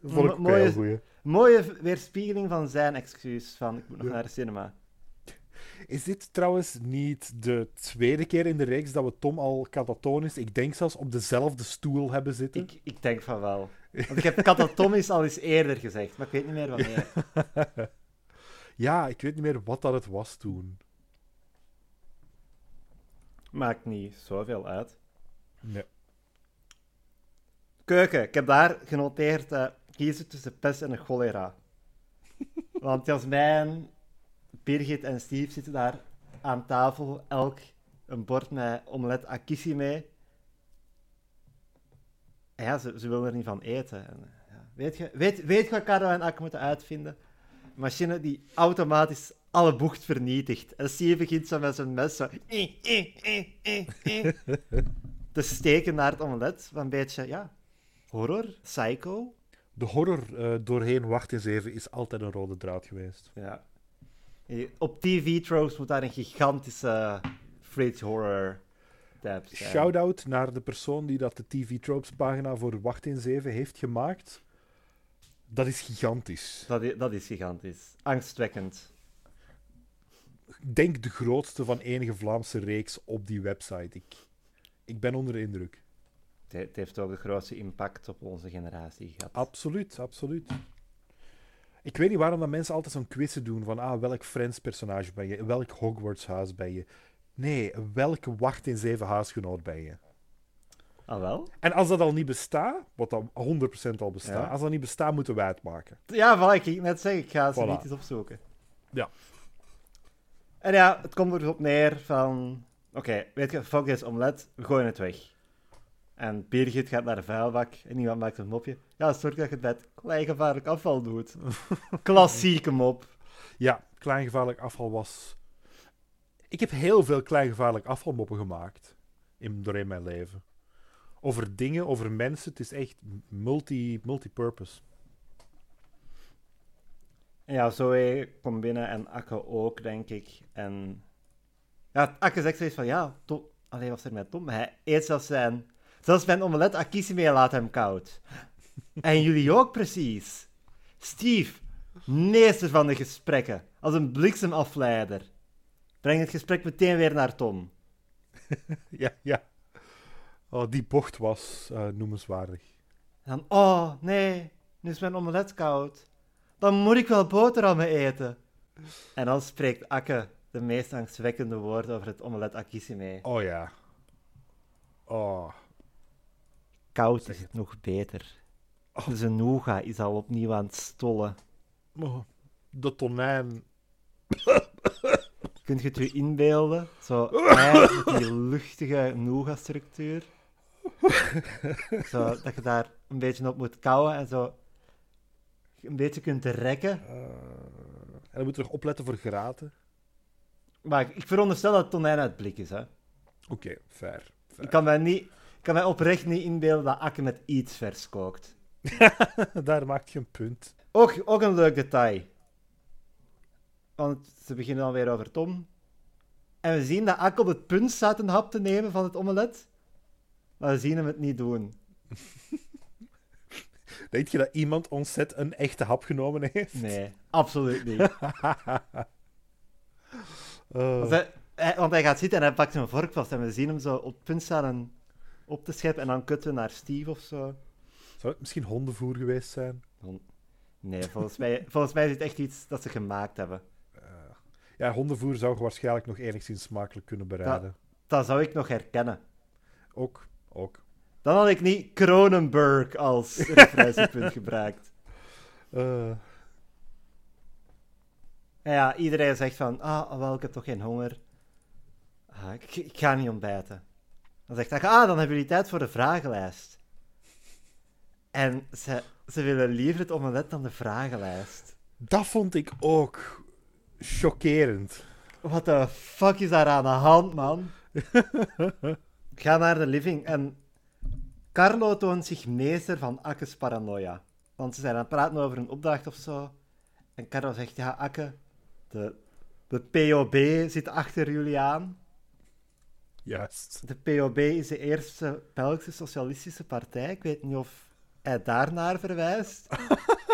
Vond ik heel mooie- goeie. Mooie weerspiegeling van zijn excuus van, ik moet nog Ja. naar de cinema. Is dit trouwens niet de tweede keer in de reeks dat we Tom al catatonisch, ik denk zelfs op dezelfde stoel hebben zitten? Ik, ik denk van wel. Want ik heb katatomisch al eens eerder gezegd, maar ik weet niet meer wanneer. Ja, ik weet niet meer wat dat het was toen. Maakt niet zoveel uit. Nee. Keuken, ik heb daar genoteerd eh kiezen tussen pest en cholera. Want Jasmijn, Birgit en Steve zitten daar aan tafel, elk een bord met omelet akissi mee. Ja, ze, ze willen er niet van eten. En, ja, weet, je, weet, weet wat Caro en Ak moeten uitvinden? Een machine die automatisch alle bocht vernietigt. En Steve begint zo met zijn mes zo... eh, eh, eh, te steken naar het omelet. Wat een beetje, ja, horror, psycho. De horror doorheen Wacht eens even is altijd een rode draad geweest. Ja. Op TV-tropes moet daar een gigantische fridge horror zijn. Shout-out naar de persoon die dat de TV Tropes pagina voor Wacht eens even heeft gemaakt. Dat is gigantisch. Dat is, dat is gigantisch. Angstwekkend. Denk de grootste van enige Vlaamse reeks op die website. Ik, ik ben onder de indruk. Het, het heeft ook de grootste impact op onze generatie gehad. Absoluut, absoluut. Ik weet niet waarom dat mensen altijd zo'n quizzen doen van ah, welk Friends-personage ben je? Welk Hogwarts-huis ben je? Nee, welke wacht in zeven huisgenoot ben je? Ah, wel? En als dat al niet bestaat, wat dan 100% al bestaat, Ja. als dat niet bestaat, moeten wij het maken. Ja, voilà, ik ging net zeggen, ik ga ze Voilà. niet eens opzoeken. Ja. En ja, het komt er dus op neer van... Oké, weet je, fuck this omelet, we gooien het weg. En Birgit gaat naar de vuilbak en iemand maakt een mopje. Ja, zorg dat je het bij het kleingevaarlijk afval doet. Klassieke mop. Ja, kleingevaarlijk afval was... Ik heb heel veel kleingevaarlijk afvalmoppen gemaakt in, doorheen mijn leven. Over dingen, over mensen. Het is echt multi, multipurpose. Ja, Zoe komt binnen en Akke ook, denk ik. En ja, Akke zegt zoiets van, ja, Tom... Allee, wat is er met Tom? Hij eet zelfs zijn... Zelfs mijn omelet Akisime laat hem koud. en jullie ook precies. Steve, meester van de gesprekken. Als een bliksemafleider. Breng het gesprek meteen weer naar Tom. Ja, ja. Oh, die bocht was eh, noemenswaardig. En dan, oh, nee, nu is mijn omelet koud. Dan moet ik wel boterhammen eten. En dan spreekt Akke de meest angstwekkende woorden over het omelet Akisime. Oh ja. Oh. Koud is het nog beter. Een nougat is al opnieuw aan het stollen. Oh, De tonijn. Kunt je het je inbeelden? Zo met die luchtige nougat-structuur. Zo, dat je daar een beetje op moet kouwen en zo een beetje kunt rekken. Eh, en dan moeten we nog opletten voor graten. Maar ik- ik veronderstel dat het tonijn uit blik is, hè. Oké, fair. Ik kan mij, niet, ik kan mij oprecht niet inbeelden dat Akke met iets vers kookt. Daar maak je een punt. Ook, ook een leuk detail. Want ze beginnen alweer over Tom. En we zien dat Akke op het punt staat een hap te nemen van het omelet. Maar we zien hem het niet doen. Denk je dat iemand ontzet een echte hap genomen heeft? Nee, absoluut niet. Eh, Want hij, hij- want hij gaat zitten en hij pakt een vork vast. En we zien hem zo op het punt staan en op te scheppen. En dan kutten we naar Steve of zo. Zou het misschien hondenvoer geweest zijn? Nee, volgens mij, volgens mij is het echt iets dat ze gemaakt hebben. Ja, hondenvoer zou je waarschijnlijk nog enigszins smakelijk kunnen bereiden. Dat zou ik nog herkennen. Ook, ook. Dan had ik niet Cronenberg als referentiepunt gebruikt. Eh, ja, iedereen zegt van, ah, wel, ik heb toch geen honger. Ah, ik, ik ga niet ontbijten. Dan zegt hij, ah, dan hebben jullie tijd voor de vragenlijst. En ze, ze willen liever het omelet dan de vragenlijst. dat vond ik ook chockerend. What the fuck is daar aan de hand, man? ik ga naar de living en Carlo toont zich meester van Akkes paranoia. Want ze zijn aan het praten over een opdracht of zo. En Carlo zegt, ja, Akke, de, de POB zit achter jullie aan. Juist. De POB is de eerste Belgische socialistische partij. Ik weet niet of hij daarnaar verwijst.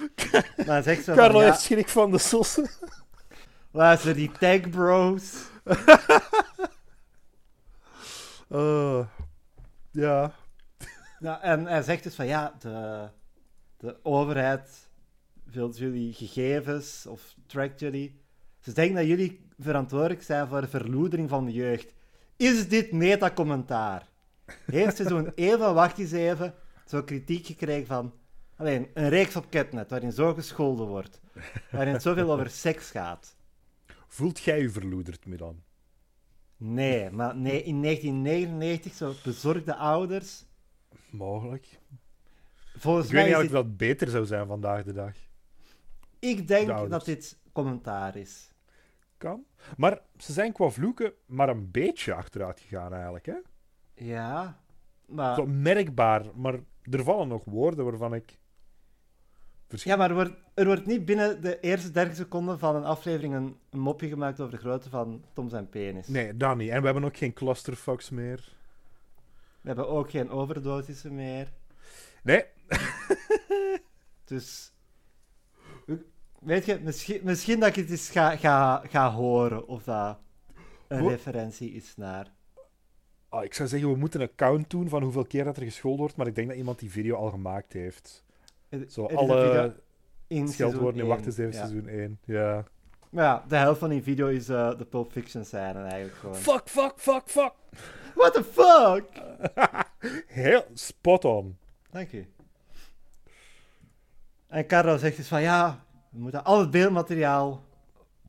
maar hij zegt zo van, Carlo ja, heeft schrik van de sossen. luister, die tech bros... Eh, ja. Ja, en hij zegt dus van ja, de, de overheid vult jullie gegevens of trackt jullie. Ze denken dat jullie verantwoordelijk zijn voor de verloedering van de jeugd. Is dit meta-commentaar? Heeft ze zo'n even, wacht eens even, zo kritiek gekregen van... Alleen, een reeks op Catnet, waarin zo gescholden wordt. Waarin het zoveel over seks gaat. Voelt jij je verloederd, Milan? Nee, maar nee, in 1999, zo bezorgde ouders... Mogelijk. Volgens Ik weet mij niet is of dat beter zou zijn vandaag de dag. Ik denk De dat dit commentaar is. Kan. Maar ze zijn qua vloeken maar een beetje achteruit gegaan eigenlijk. Hè? Ja, maar, Zo merkbaar, maar er vallen nog woorden waarvan ik... Ja, maar er, wordt, er wordt niet binnen de eerste 30 seconden van een aflevering een, een mopje gemaakt over de grootte van Tom zijn penis. Nee, dat niet. En we hebben ook geen clusterfucks meer. We hebben ook geen overdosissen meer. Nee. Dus, weet je, misschien, misschien dat ik het eens ga, ga, ga horen of dat een referentie is naar. Ah, ik zou zeggen, we moeten een count doen van hoeveel keer dat er gescholden wordt, maar ik denk dat iemand die video al gemaakt heeft. Zo alle in scheldwoorden in Wacht eens even seizoen 1. Ja. Maar ja, de helft van die video is eh, de Pulp Fiction scène eigenlijk gewoon. Fuck, fuck, fuck, fuck. What the fuck? Heel spot on. Dank u. En Carlo zegt dus van ja, we moeten al het beeldmateriaal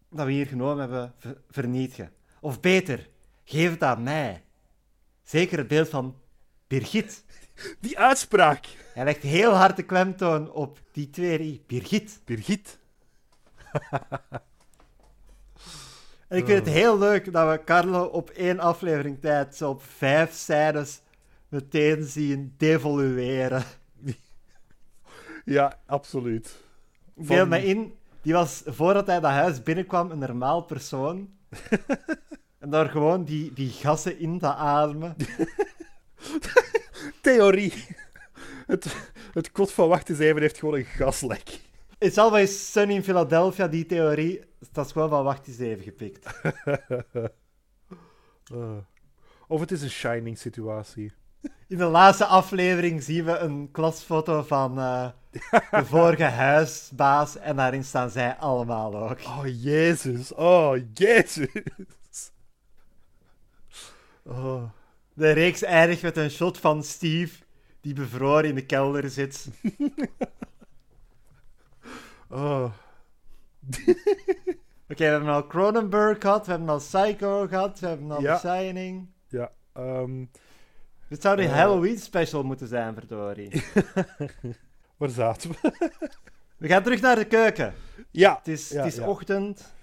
dat we hier genomen hebben ver- vernietigen. Of beter, geef het aan mij. Zeker het beeld van Birgit. Die uitspraak. Hij legt heel hard de klemtoon op die twee. Birgit. Birgit. En ik vind het heel leuk dat we Carlo op één aflevering tijd zo op vijf scènes meteen zien devolueren. Ja, absoluut. Ik Beeld me in, die was voordat hij dat huis binnenkwam een normaal persoon. en daar gewoon die, die gassen in te ademen. Theorie. Het, het kot van even heeft gewoon een gaslek. It's always sunny in Philadelphia, die theorie. Dat is gewoon van even gepikt. Eh. Of het is een shining situatie. In de laatste aflevering zien we een klasfoto van eh, de vorige huisbaas. En daarin staan zij allemaal ook. Oh, Jezus. Oh, Jezus. Oh. De reeks eindigt met een shot van Steve, die bevroren in de kelder zit. Oh. Oké, we hebben al Cronenberg gehad, we hebben al Psycho gehad, we hebben al Ja. The Shining. Ja. ehm, Dit zou de Eh. Halloween special moeten zijn, verdorie. waar zaten we? We gaan terug naar de keuken. Ja. Het is, Ja, het is ja. ochtend.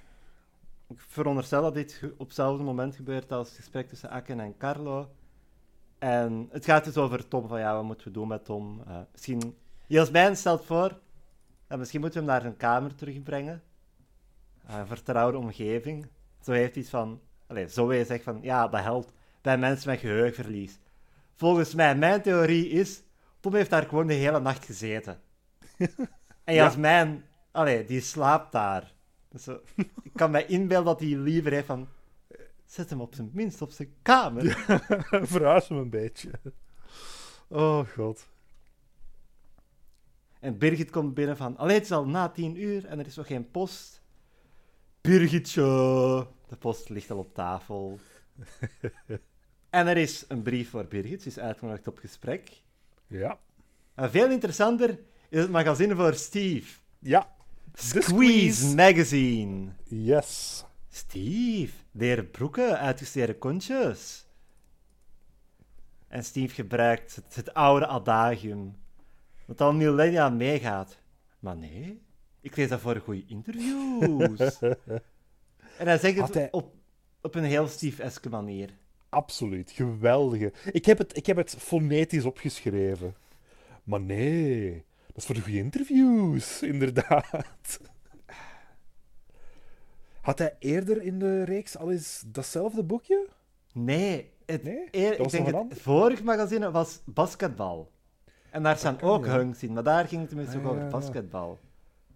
Ik veronderstel dat dit op hetzelfde moment gebeurt als het gesprek tussen Akken en Carlo. En het gaat dus over Tom, van ja, wat moeten we doen met Tom? Eh, misschien... Jasmijn stelt voor, misschien moeten we hem naar zijn kamer terugbrengen. Eh, een vertrouwde omgeving. Zo heeft iets van... Allez, zo je zegt van, ja, dat helpt bij mensen met geheugenverlies. Volgens mij, mijn theorie is, Tom heeft daar gewoon de hele nacht gezeten. En Ja. Jasmijn, die slaapt daar. Dus zo, ik kan mij inbeelden dat hij liever heeft van... Zet hem op zijn minst op zijn kamer. Verhuis hem een beetje. Oh, god. En Birgit komt binnen van... Allee, het is al na tien uur en er is nog geen post. Birgitje. De post ligt al op tafel. en er is een brief voor Birgit. Ze is uitgenodigd op gesprek. Ja. En veel interessanter is het magazine voor Steve. Ja. Squeeze, Squeeze. Magazine. Yes. Steve, leren broeken, uitgesteerde kontjes. En Steve gebruikt het, het oude adagium, dat al millennia meegaat. Maar nee, ik lees dat voor goede interviews. en hij zegt het hij- op, op een heel Steve-eske manier. Absoluut. Geweldige. Ik heb, het, ik heb het fonetisch opgeschreven. Maar nee. Dat is voor de goede interviews, inderdaad. Had hij eerder in de reeks al eens datzelfde boekje? Nee, het, Nee? eer- ik denk het vorige magazine was basketbal. En daar staan kan, ook ja. hunks in, maar daar ging het tenminste Ah, ook over basketbal.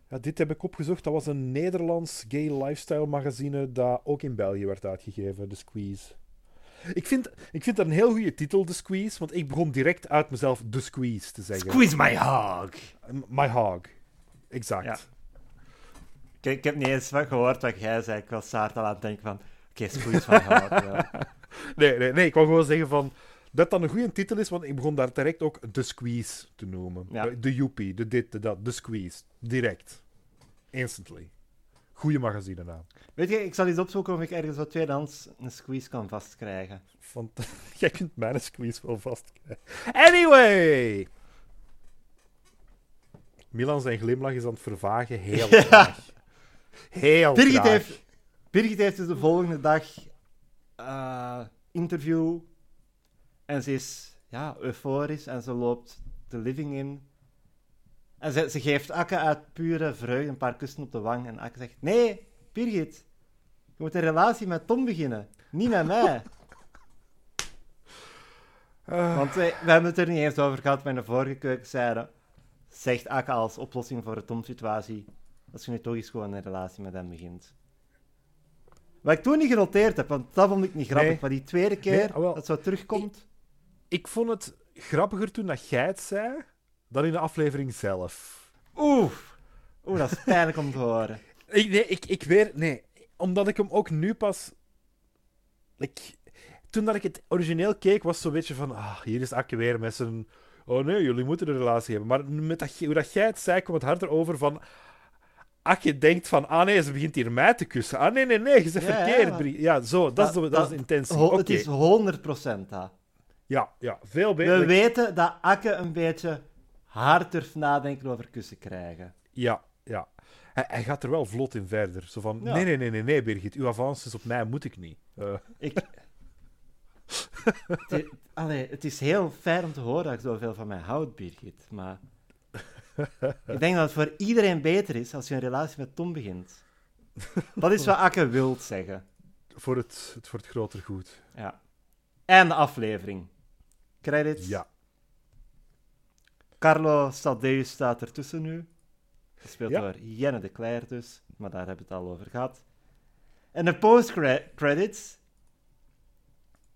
Ja, dit heb ik opgezocht. Dat was een Nederlands gay lifestyle magazine dat ook in België werd uitgegeven, The Squeeze. Ik vind, ik vind dat een heel goede titel, The Squeeze, want ik begon direct uit mezelf The Squeeze te zeggen. Squeeze my hog! My hog. Exact. Ja. Ik, ik heb niet eens wat gehoord wat jij zei. Ik was hard al aan het denken van... Oké, squeeze my hog. ja. Nee, nee, nee, ik wou gewoon zeggen van dat dat een goede titel is, want ik begon daar direct ook The Squeeze te noemen. Ja. De Joepie, de dit, de dat, The Squeeze. Direct. Instantly. Goeie magazinenaam. Weet je, ik zal eens opzoeken of ik ergens wat tweedehands een squeeze kan vastkrijgen. Want jij kunt mijn squeeze wel vastkrijgen. Anyway! Milan zijn glimlach is aan het vervagen. Heel graag. Heel Birgit heeft, Birgit heeft dus de volgende dag eh, interview. En ze is ja, euforisch en ze loopt de living in. En ze, ze geeft Akke uit pure vreugde een paar kussen op de wang. En Akke zegt: Nee, Birgit, je moet een relatie met Tom beginnen, niet met mij. Ah, Want we hebben het er niet eens over gehad met de vorige keukenzijde. Zegt Akke als oplossing voor de Tom-situatie. Als je nu toch eens gewoon een relatie met hem begint. Wat ik toen niet genoteerd heb, want dat vond ik niet grappig. Nee. Maar die tweede keer Nee, ah, wel. dat zo terugkomt. Ik vond het grappiger toen dat jij het zei, dan in de aflevering zelf. Oeh, oeh, dat is pijnlijk om te horen. Ik, nee, ik, ik weet... Nee, omdat ik hem ook nu pas... Ik, toen dat ik het origineel keek, was zo'n beetje van... Ah, hier is Akke weer met zijn... Oh nee, jullie moeten een relatie hebben. Maar met dat, hoe dat jij het zei, kwam het harder over van... Akke denkt van... Ah nee, ze begint hier mij te kussen. Ah nee, nee, nee, je zegt Ja, verkeerd. Ja, zo, dat, is, de, dat, is de intentie. Het is 100% dat. Ja, ja, veel We beter. weten dat Akke een beetje hard durft nadenken over kussen krijgen. Ja, ja. Hij, hij gaat er wel vlot in verder. Zo van, Ja. nee, nee, nee, nee, nee, Birgit, uw avans is op mij, moet ik niet. Eh, Ik... het, is, allee, het is heel fijn om te horen dat ik zoveel van mij houd, Birgit. Maar ik denk dat het voor iedereen beter is als je een relatie met Tom begint. Dat is wat Akke wilt zeggen. voor, het, het, voor het groter goed. Ja. En de aflevering. Credits. Ja. Carlo Stadeus staat ertussen nu. Gespeeld Ja. door Jenne de Cler dus, maar daar hebben we het al over gehad. En de post-credits.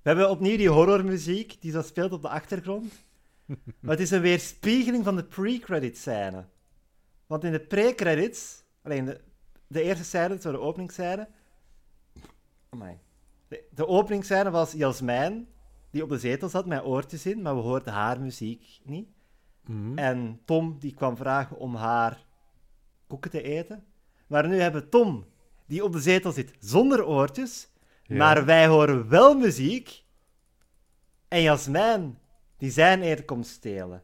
We hebben opnieuw die horrormuziek die zo speelt op de achtergrond. maar het is een weerspiegeling van de pre-credit scène. Want in de pre-credits, alleen de, de eerste scène, zo de openingsscène. Amai. De, de openingsscène was Jasmijn, die op de zetel zat met oortjes in, maar we hoorden haar muziek niet. Mhm. En Tom die kwam vragen om haar koeken te eten. Maar nu hebben we Tom, die op de zetel zit zonder oortjes, Ja. maar wij horen wel muziek. En Jasmijn, die zijn eten komt stelen.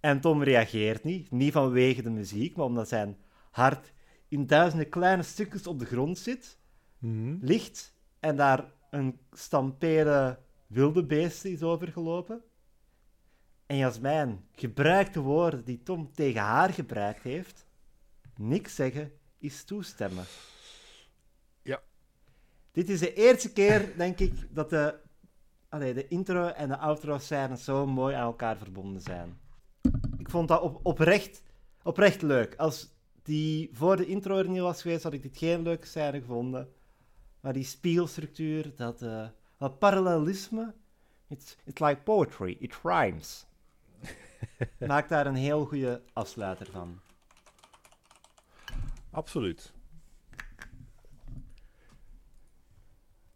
En Tom reageert niet, niet vanwege de muziek, maar omdat zijn hart in duizenden kleine stukjes op de grond zit, Mhm. ligt en daar een stampede wilde beest is overgelopen. En Jasmijn gebruikt de woorden die Tom tegen haar gebruikt heeft. Niks zeggen is toestemmen. Ja. Dit is de eerste keer, denk ik, dat de, allee, de intro en de outro scènes zo mooi aan elkaar verbonden zijn. Ik vond dat op, oprecht, oprecht leuk. Als die voor de intro er niet was geweest, had ik dit geen leuke scène gevonden. Maar die spiegelstructuur, dat, eh, dat parallelisme, it's, it's like poetry, it rhymes. Maakt daar een heel goede afsluiter van. Absoluut.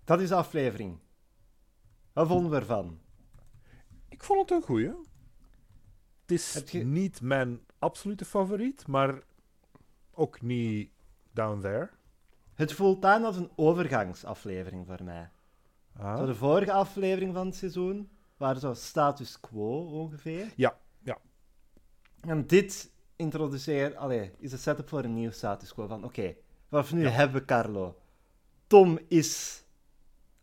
Dat is de aflevering. Wat vonden we ervan? Ik vond het een goeie. Het is Heb je- niet mijn absolute favoriet, maar ook niet down there. Het voelt aan als een overgangsaflevering voor mij. Ah. Zo de vorige aflevering van het seizoen waren zo status quo ongeveer. Ja, ja. En dit introduceert, allee, is een setup voor een nieuw status quo. Van oké, vanaf nu hebben we Carlo. Tom is,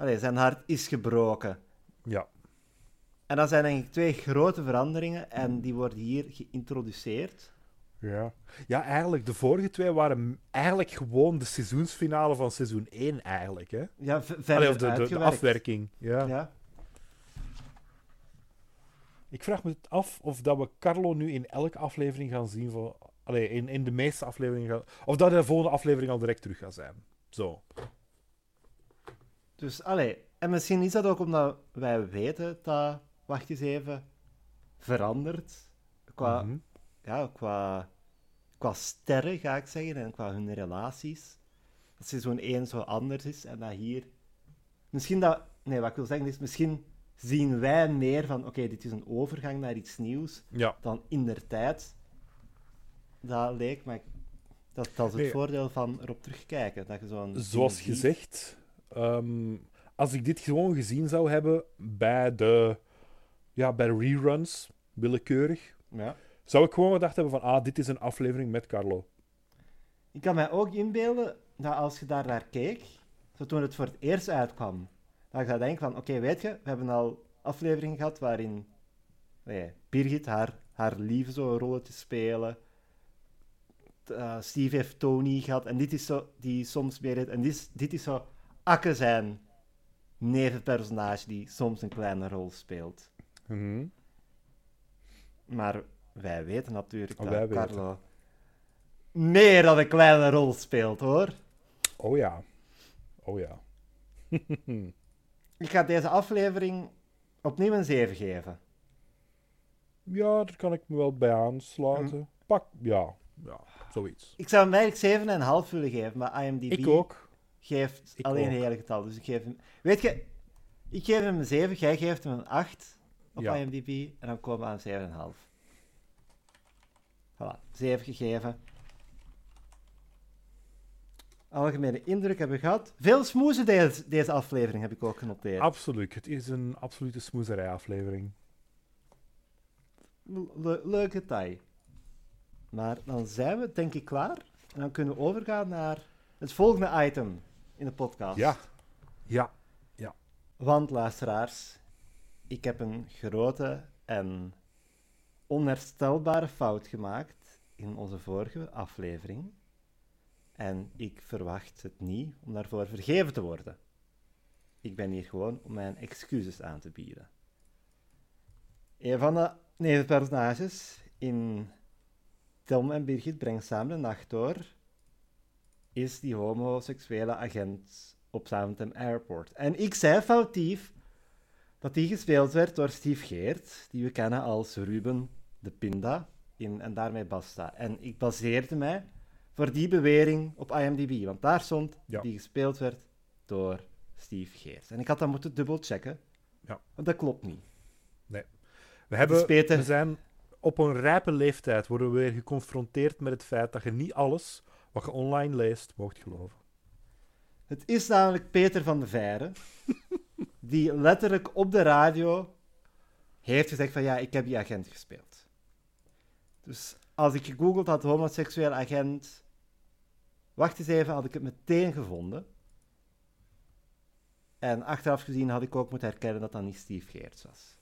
allee, zijn hart is gebroken. Ja. En dat zijn eigenlijk twee grote veranderingen en die worden hier geïntroduceerd. Ja. ja, eigenlijk, de vorige twee waren eigenlijk gewoon de seizoensfinale van seizoen 1, eigenlijk. Hè? Ja, verder Allee, of de, de, de uitgewerkt. afwerking. Ja. Ja. Ik vraag me af of dat we Carlo nu in elke aflevering gaan zien. Van, allee, in, in de meeste afleveringen gaan. Of dat de volgende aflevering al direct terug gaat zijn. Zo. Dus, allee, en misschien is dat ook omdat wij weten dat, wacht eens even, verandert. Qua, Mhm. ja, qua, qua sterren, ga ik zeggen, en qua hun relaties. Dat seizoen 1 zo anders is en dat hier... Misschien dat... Nee, wat ik wil zeggen is, misschien zien wij meer van, oké, dit is een overgang naar iets nieuws, Ja. dan in der tijd. Dat leek me... Dat, dat is het Nee. voordeel van erop terugkijken. Dat je zo'n Zoals gezegd, ehm, als ik dit gewoon gezien zou hebben bij de, ja, bij de reruns, willekeurig, Ja. zou ik gewoon gedacht hebben van, ah, dit is een aflevering met Carlo. Ik kan mij ook inbeelden dat als je daar naar keek, zo toen het voor het eerst uitkwam, dat je zou denken van, oké, weet je, we hebben al afleveringen gehad waarin nee, Birgit haar, haar lieve zo rolletje spelen. Eh, Steve heeft Tony gehad en dit is zo, die soms meer heeft. En dit dit is zo Akke zijn nevenpersonage die soms een kleine rol speelt. Mhm. Maar wij weten natuurlijk Oh, dat weten. Carlo meer dan een kleine rol speelt, hoor. Oh ja. Oh ja. Ik ga deze aflevering opnieuw een 7 geven. Ja, daar kan ik me wel bij aansluiten. Hm. Pak, ja, ja, zoiets. Ik zou hem eigenlijk 7,5 willen geven, maar IMDb Ik ook. Geeft Ik alleen ook. een hele getal. Dus ik geef hem... Weet je, ik geef hem een 7, jij geeft hem een 8 op Ja. IMDb en dan komen we aan 7,5. Voilà, 7 gegeven. Algemene indruk hebben we gehad. Veel smoezen deze, deze aflevering heb ik ook genoteerd. Absoluut. Het is een absolute smoezerij-aflevering. Le- leuk detail. Maar dan zijn we denk ik klaar. En dan kunnen we overgaan naar het volgende item in de podcast. Ja. Ja. Want luisteraars, ik heb een grote en onherstelbare fout gemaakt in onze vorige aflevering. En ik verwacht het niet om daarvoor vergeven te worden. Ik ben hier gewoon om mijn excuses aan te bieden. Een van de nevenpersonages in Tom en Birgit brengen samen de nacht door, is die homoseksuele agent op Zaventem Airport. En ik zei foutief dat die gespeeld werd door Steve Geert, die we kennen als Ruben de Pinda, in En Daarmee Basta. En ik baseerde mij voor die bewering op IMDb, want daar stond Ja. die gespeeld werd door Steve Geert. En ik had dat moeten dubbelchecken, Ja. want dat klopt niet. We, hebben, we zijn op een rijpe leeftijd worden we weer geconfronteerd met het feit dat je niet alles wat je online leest mocht geloven. Het is namelijk Peter van de Veire, die letterlijk op de radio heeft gezegd van ja, ik heb die agent gespeeld. Dus als ik gegoogeld had homoseksueel agent, wacht eens even, had ik het meteen gevonden. En achteraf gezien had ik ook moeten herkennen dat dat niet Steve Geerts was.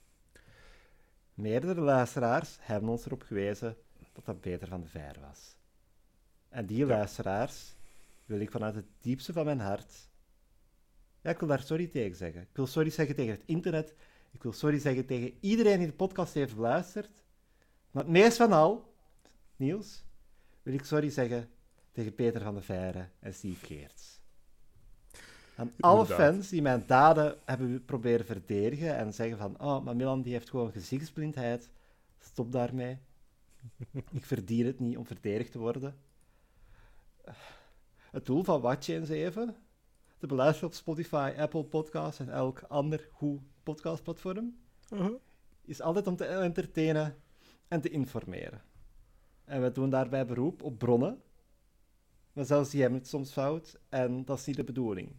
Meerdere luisteraars hebben ons erop gewezen dat dat Peter van de Veire was. En die luisteraars wil ik vanuit het diepste van mijn hart. Ja, ik wil daar sorry tegen zeggen. Ik wil sorry zeggen tegen het internet. Ik wil sorry zeggen tegen iedereen die de podcast heeft beluisterd. Maar het meest van al, Niels, wil ik sorry zeggen tegen Peter van de Veire en Steve Geerts. Aan alle Inderdaad. fans die mijn daden hebben proberen verdedigen en zeggen van, oh, maar Milan die heeft gewoon gezichtsblindheid. Stop daarmee. ik verdien het niet om verdedigd te worden. Het doel van Watje eens even, te beluisteren op Spotify, Apple Podcasts en elk ander goed podcastplatform, is altijd om te entertainen en te informeren. En we doen daarbij beroep op bronnen, maar zelfs die hebben het soms fout en dat is niet de bedoeling.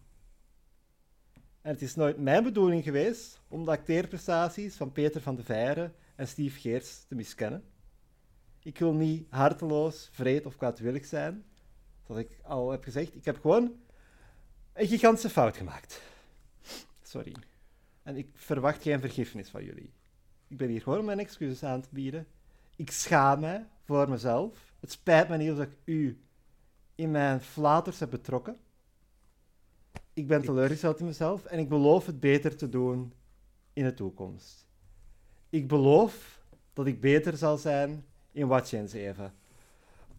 En het is nooit mijn bedoeling geweest om de acteerprestaties van Peter van de Veire en Steve Geerts te miskennen. Ik wil niet harteloos, vreed of kwaadwillig zijn, zoals ik al heb gezegd. Ik heb gewoon een gigantische fout gemaakt. Sorry. En ik verwacht geen vergiffenis van jullie. Ik ben hier gewoon om mijn excuses aan te bieden. Ik schaam mij voor mezelf. Het spijt me niet dat ik u in mijn flaters heb betrokken. Ik ben teleurgesteld in mezelf en ik beloof het beter te doen in de toekomst. Ik beloof dat ik beter zal zijn in Watch Eens Even.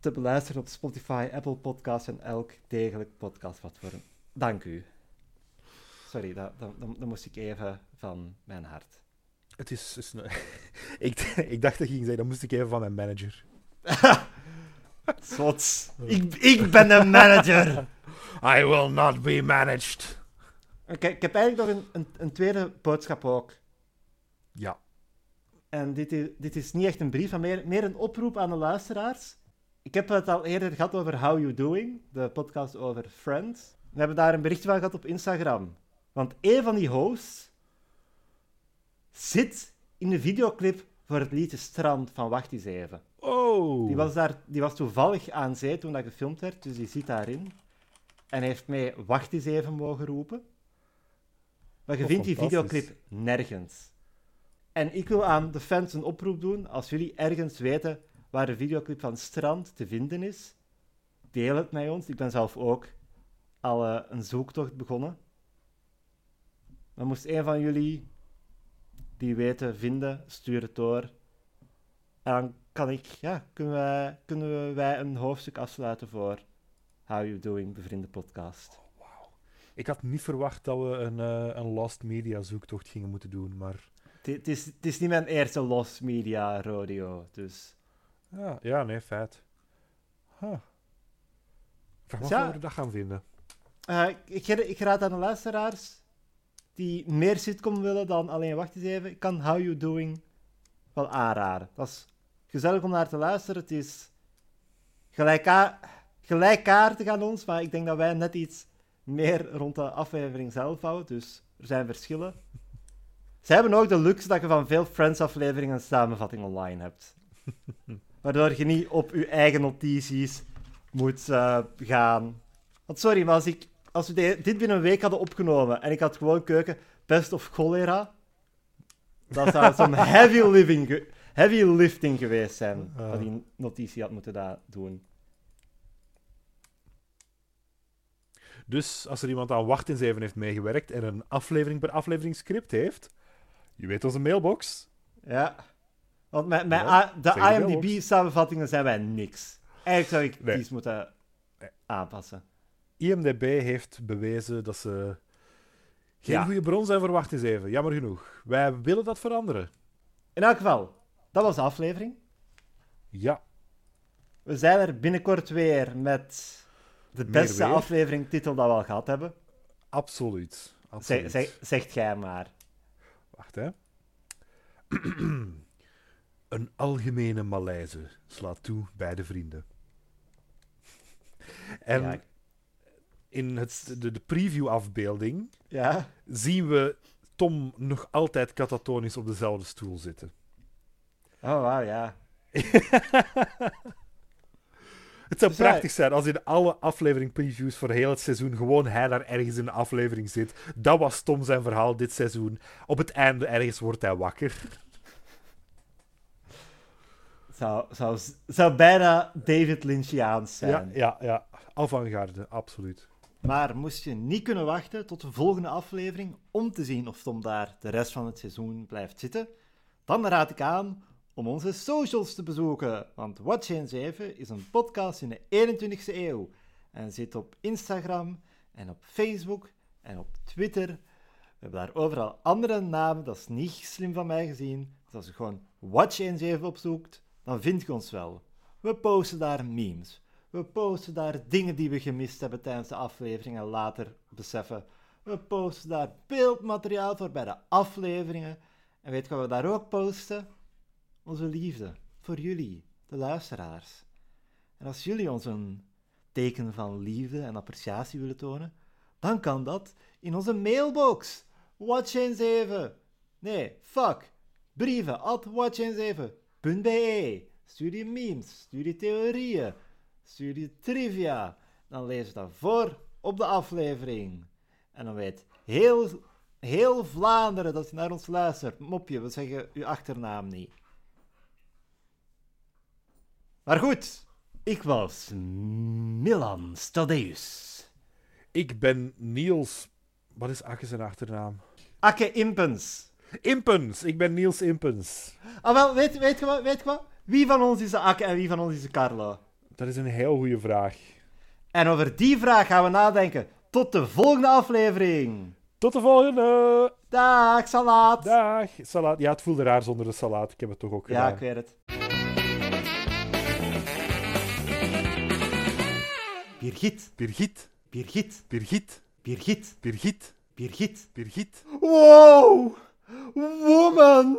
Te beluisteren op Spotify, Apple Podcasts en elk degelijk podcastplatform. Dank u. Sorry, dat, dat, dat, dat moest ik even van mijn hart. Het is... is een- ik, ik dacht dat je ging zeggen, dat moest ik even van mijn manager. Zot. Ik, ik ben de manager. I will not be managed. Oké, ik heb eigenlijk nog een, een, een tweede boodschap ook. Ja. En dit is, dit is niet echt een brief, maar meer, meer een oproep aan de luisteraars. Ik heb het al eerder gehad over How You Doing, de podcast over Friends. We hebben daar een berichtje van gehad op Instagram. Want een van die hosts zit in de videoclip voor het liedje Strand van Wacht eens even. Oh. Die was, daar, die was toevallig aan zee toen dat gefilmd werd, dus die zit daarin. En heeft mee Wacht eens even mogen roepen. Maar je Oh, vindt die videoclip nergens. En ik wil aan de fans een oproep doen. Als jullie ergens weten waar de videoclip van Strand te vinden is, deel het met ons. Ik ben zelf ook al eh, een zoektocht begonnen. Maar moest een van jullie die weten vinden, stuur het door. En dan kan ik, ja, kunnen, wij, kunnen wij een hoofdstuk afsluiten voor How You Doing, bevriende podcast. Ik had niet verwacht dat we een, eh, een Lost Media zoektocht gingen moeten doen, maar... Het- is, het is niet mijn eerste Lost Media rodeo, dus... Ja, ja nee, feit. Huh. Ik vraag me Ja. we dat gaan vinden. Eh, ik, ik raad aan de luisteraars die meer sitcom willen dan alleen wacht eens even. Ik kan How You Doing wel aanraden. Dat is gezellig om naar te luisteren. Het is gelijka gelijkaardig aan ons, maar ik denk dat wij net iets meer rond de aflevering zelf houden. Dus er zijn verschillen. Ze hebben ook de luxe dat je van veel Friends-afleveringen een samenvatting online hebt. Waardoor je niet op je eigen notities moet eh, gaan. Want sorry, maar als, ik, als we de- dit binnen een week hadden opgenomen en ik had gewoon keuken Best of Cholera, dat zou zo'n heavy, living heavy lifting geweest zijn. Dat die notitie had moeten da- doen. Dus als er iemand aan Wacht in Zeven heeft meegewerkt en een aflevering per aflevering script heeft, je weet onze mailbox. Ja. Want met, met Ja, A- de IMDb-samenvattingen zijn wij niks. Eigenlijk zou ik Nee. eens moeten aanpassen. IMDB heeft bewezen dat ze geen Ja. goede bron zijn voor Wacht in Zeven. Jammer genoeg. Wij willen dat veranderen. In elk geval, dat was de aflevering. Ja, We zijn er binnenkort weer met de beste weer. aflevering titel dat we al gehad hebben. absoluut. Zeg, absoluut. zeg, zegt jij maar. Wacht, hè. een algemene malaise slaat toe bij de vrienden. En Ja. in het, de, de preview-afbeelding Ja? zien we Tom nog altijd katatonisch op dezelfde stoel zitten. Oh, wauw, ja. Het zou Dus prachtig zijn als in alle aflevering previews voor heel het seizoen gewoon hij daar ergens in de aflevering zit. Dat was Tom zijn verhaal dit seizoen. Op het einde ergens wordt hij wakker. Zou, zou, zou bijna David Lynchiaans Ja, zijn. ja, ja. Avant-garde, absoluut. Maar moest je niet kunnen wachten tot de volgende aflevering om te zien of Tom daar de rest van het seizoen blijft zitten, dan raad ik aan om onze socials te bezoeken. Want Watch in 7 is een podcast in de 21ste eeuw en zit op Instagram en op Facebook en op Twitter. We hebben daar overal andere namen, dat is niet slim van mij gezien. Dus als je gewoon Watch in 7 opzoekt, dan vind je ons wel. We posten daar memes. We posten daar dingen die we gemist hebben tijdens de aflevering en later beseffen. We posten daar beeldmateriaal voor bij de afleveringen. En weet je wat we daar ook posten? Onze liefde voor jullie, de luisteraars. En als jullie ons een teken van liefde en appreciatie willen tonen, dan kan dat in onze mailbox. Watch7. Nee, fuck. Brieven at watch7.be. Stuur je memes, stuur je theorieën, stuur je trivia. Dan lees je dat voor op de aflevering. En dan weet heel, heel Vlaanderen dat je naar ons luistert. Mopje, we zeggen uw achternaam niet. Maar goed, ik was Milan Stadeus. Ik ben Niels... Wat is Akke zijn achternaam? Akke Impens. Impens. Ik ben Niels Impens. Ah, wel, weet, weet, je wat, weet je wat? Wie van ons is de Akke en wie van ons is de Carlo? Dat is een heel goede vraag. En over die vraag gaan we nadenken. Tot de volgende aflevering. Tot de volgende! Dag, salaat. Dag! Salaat. Ja, het voelde raar zonder de salaat. Ik heb het toch ook Ja, gedaan. ik weet het. Birgit, Birgit. Birgit, Birgit. Birgit, Birgit. Birgit. Birgit. Wow! Woman!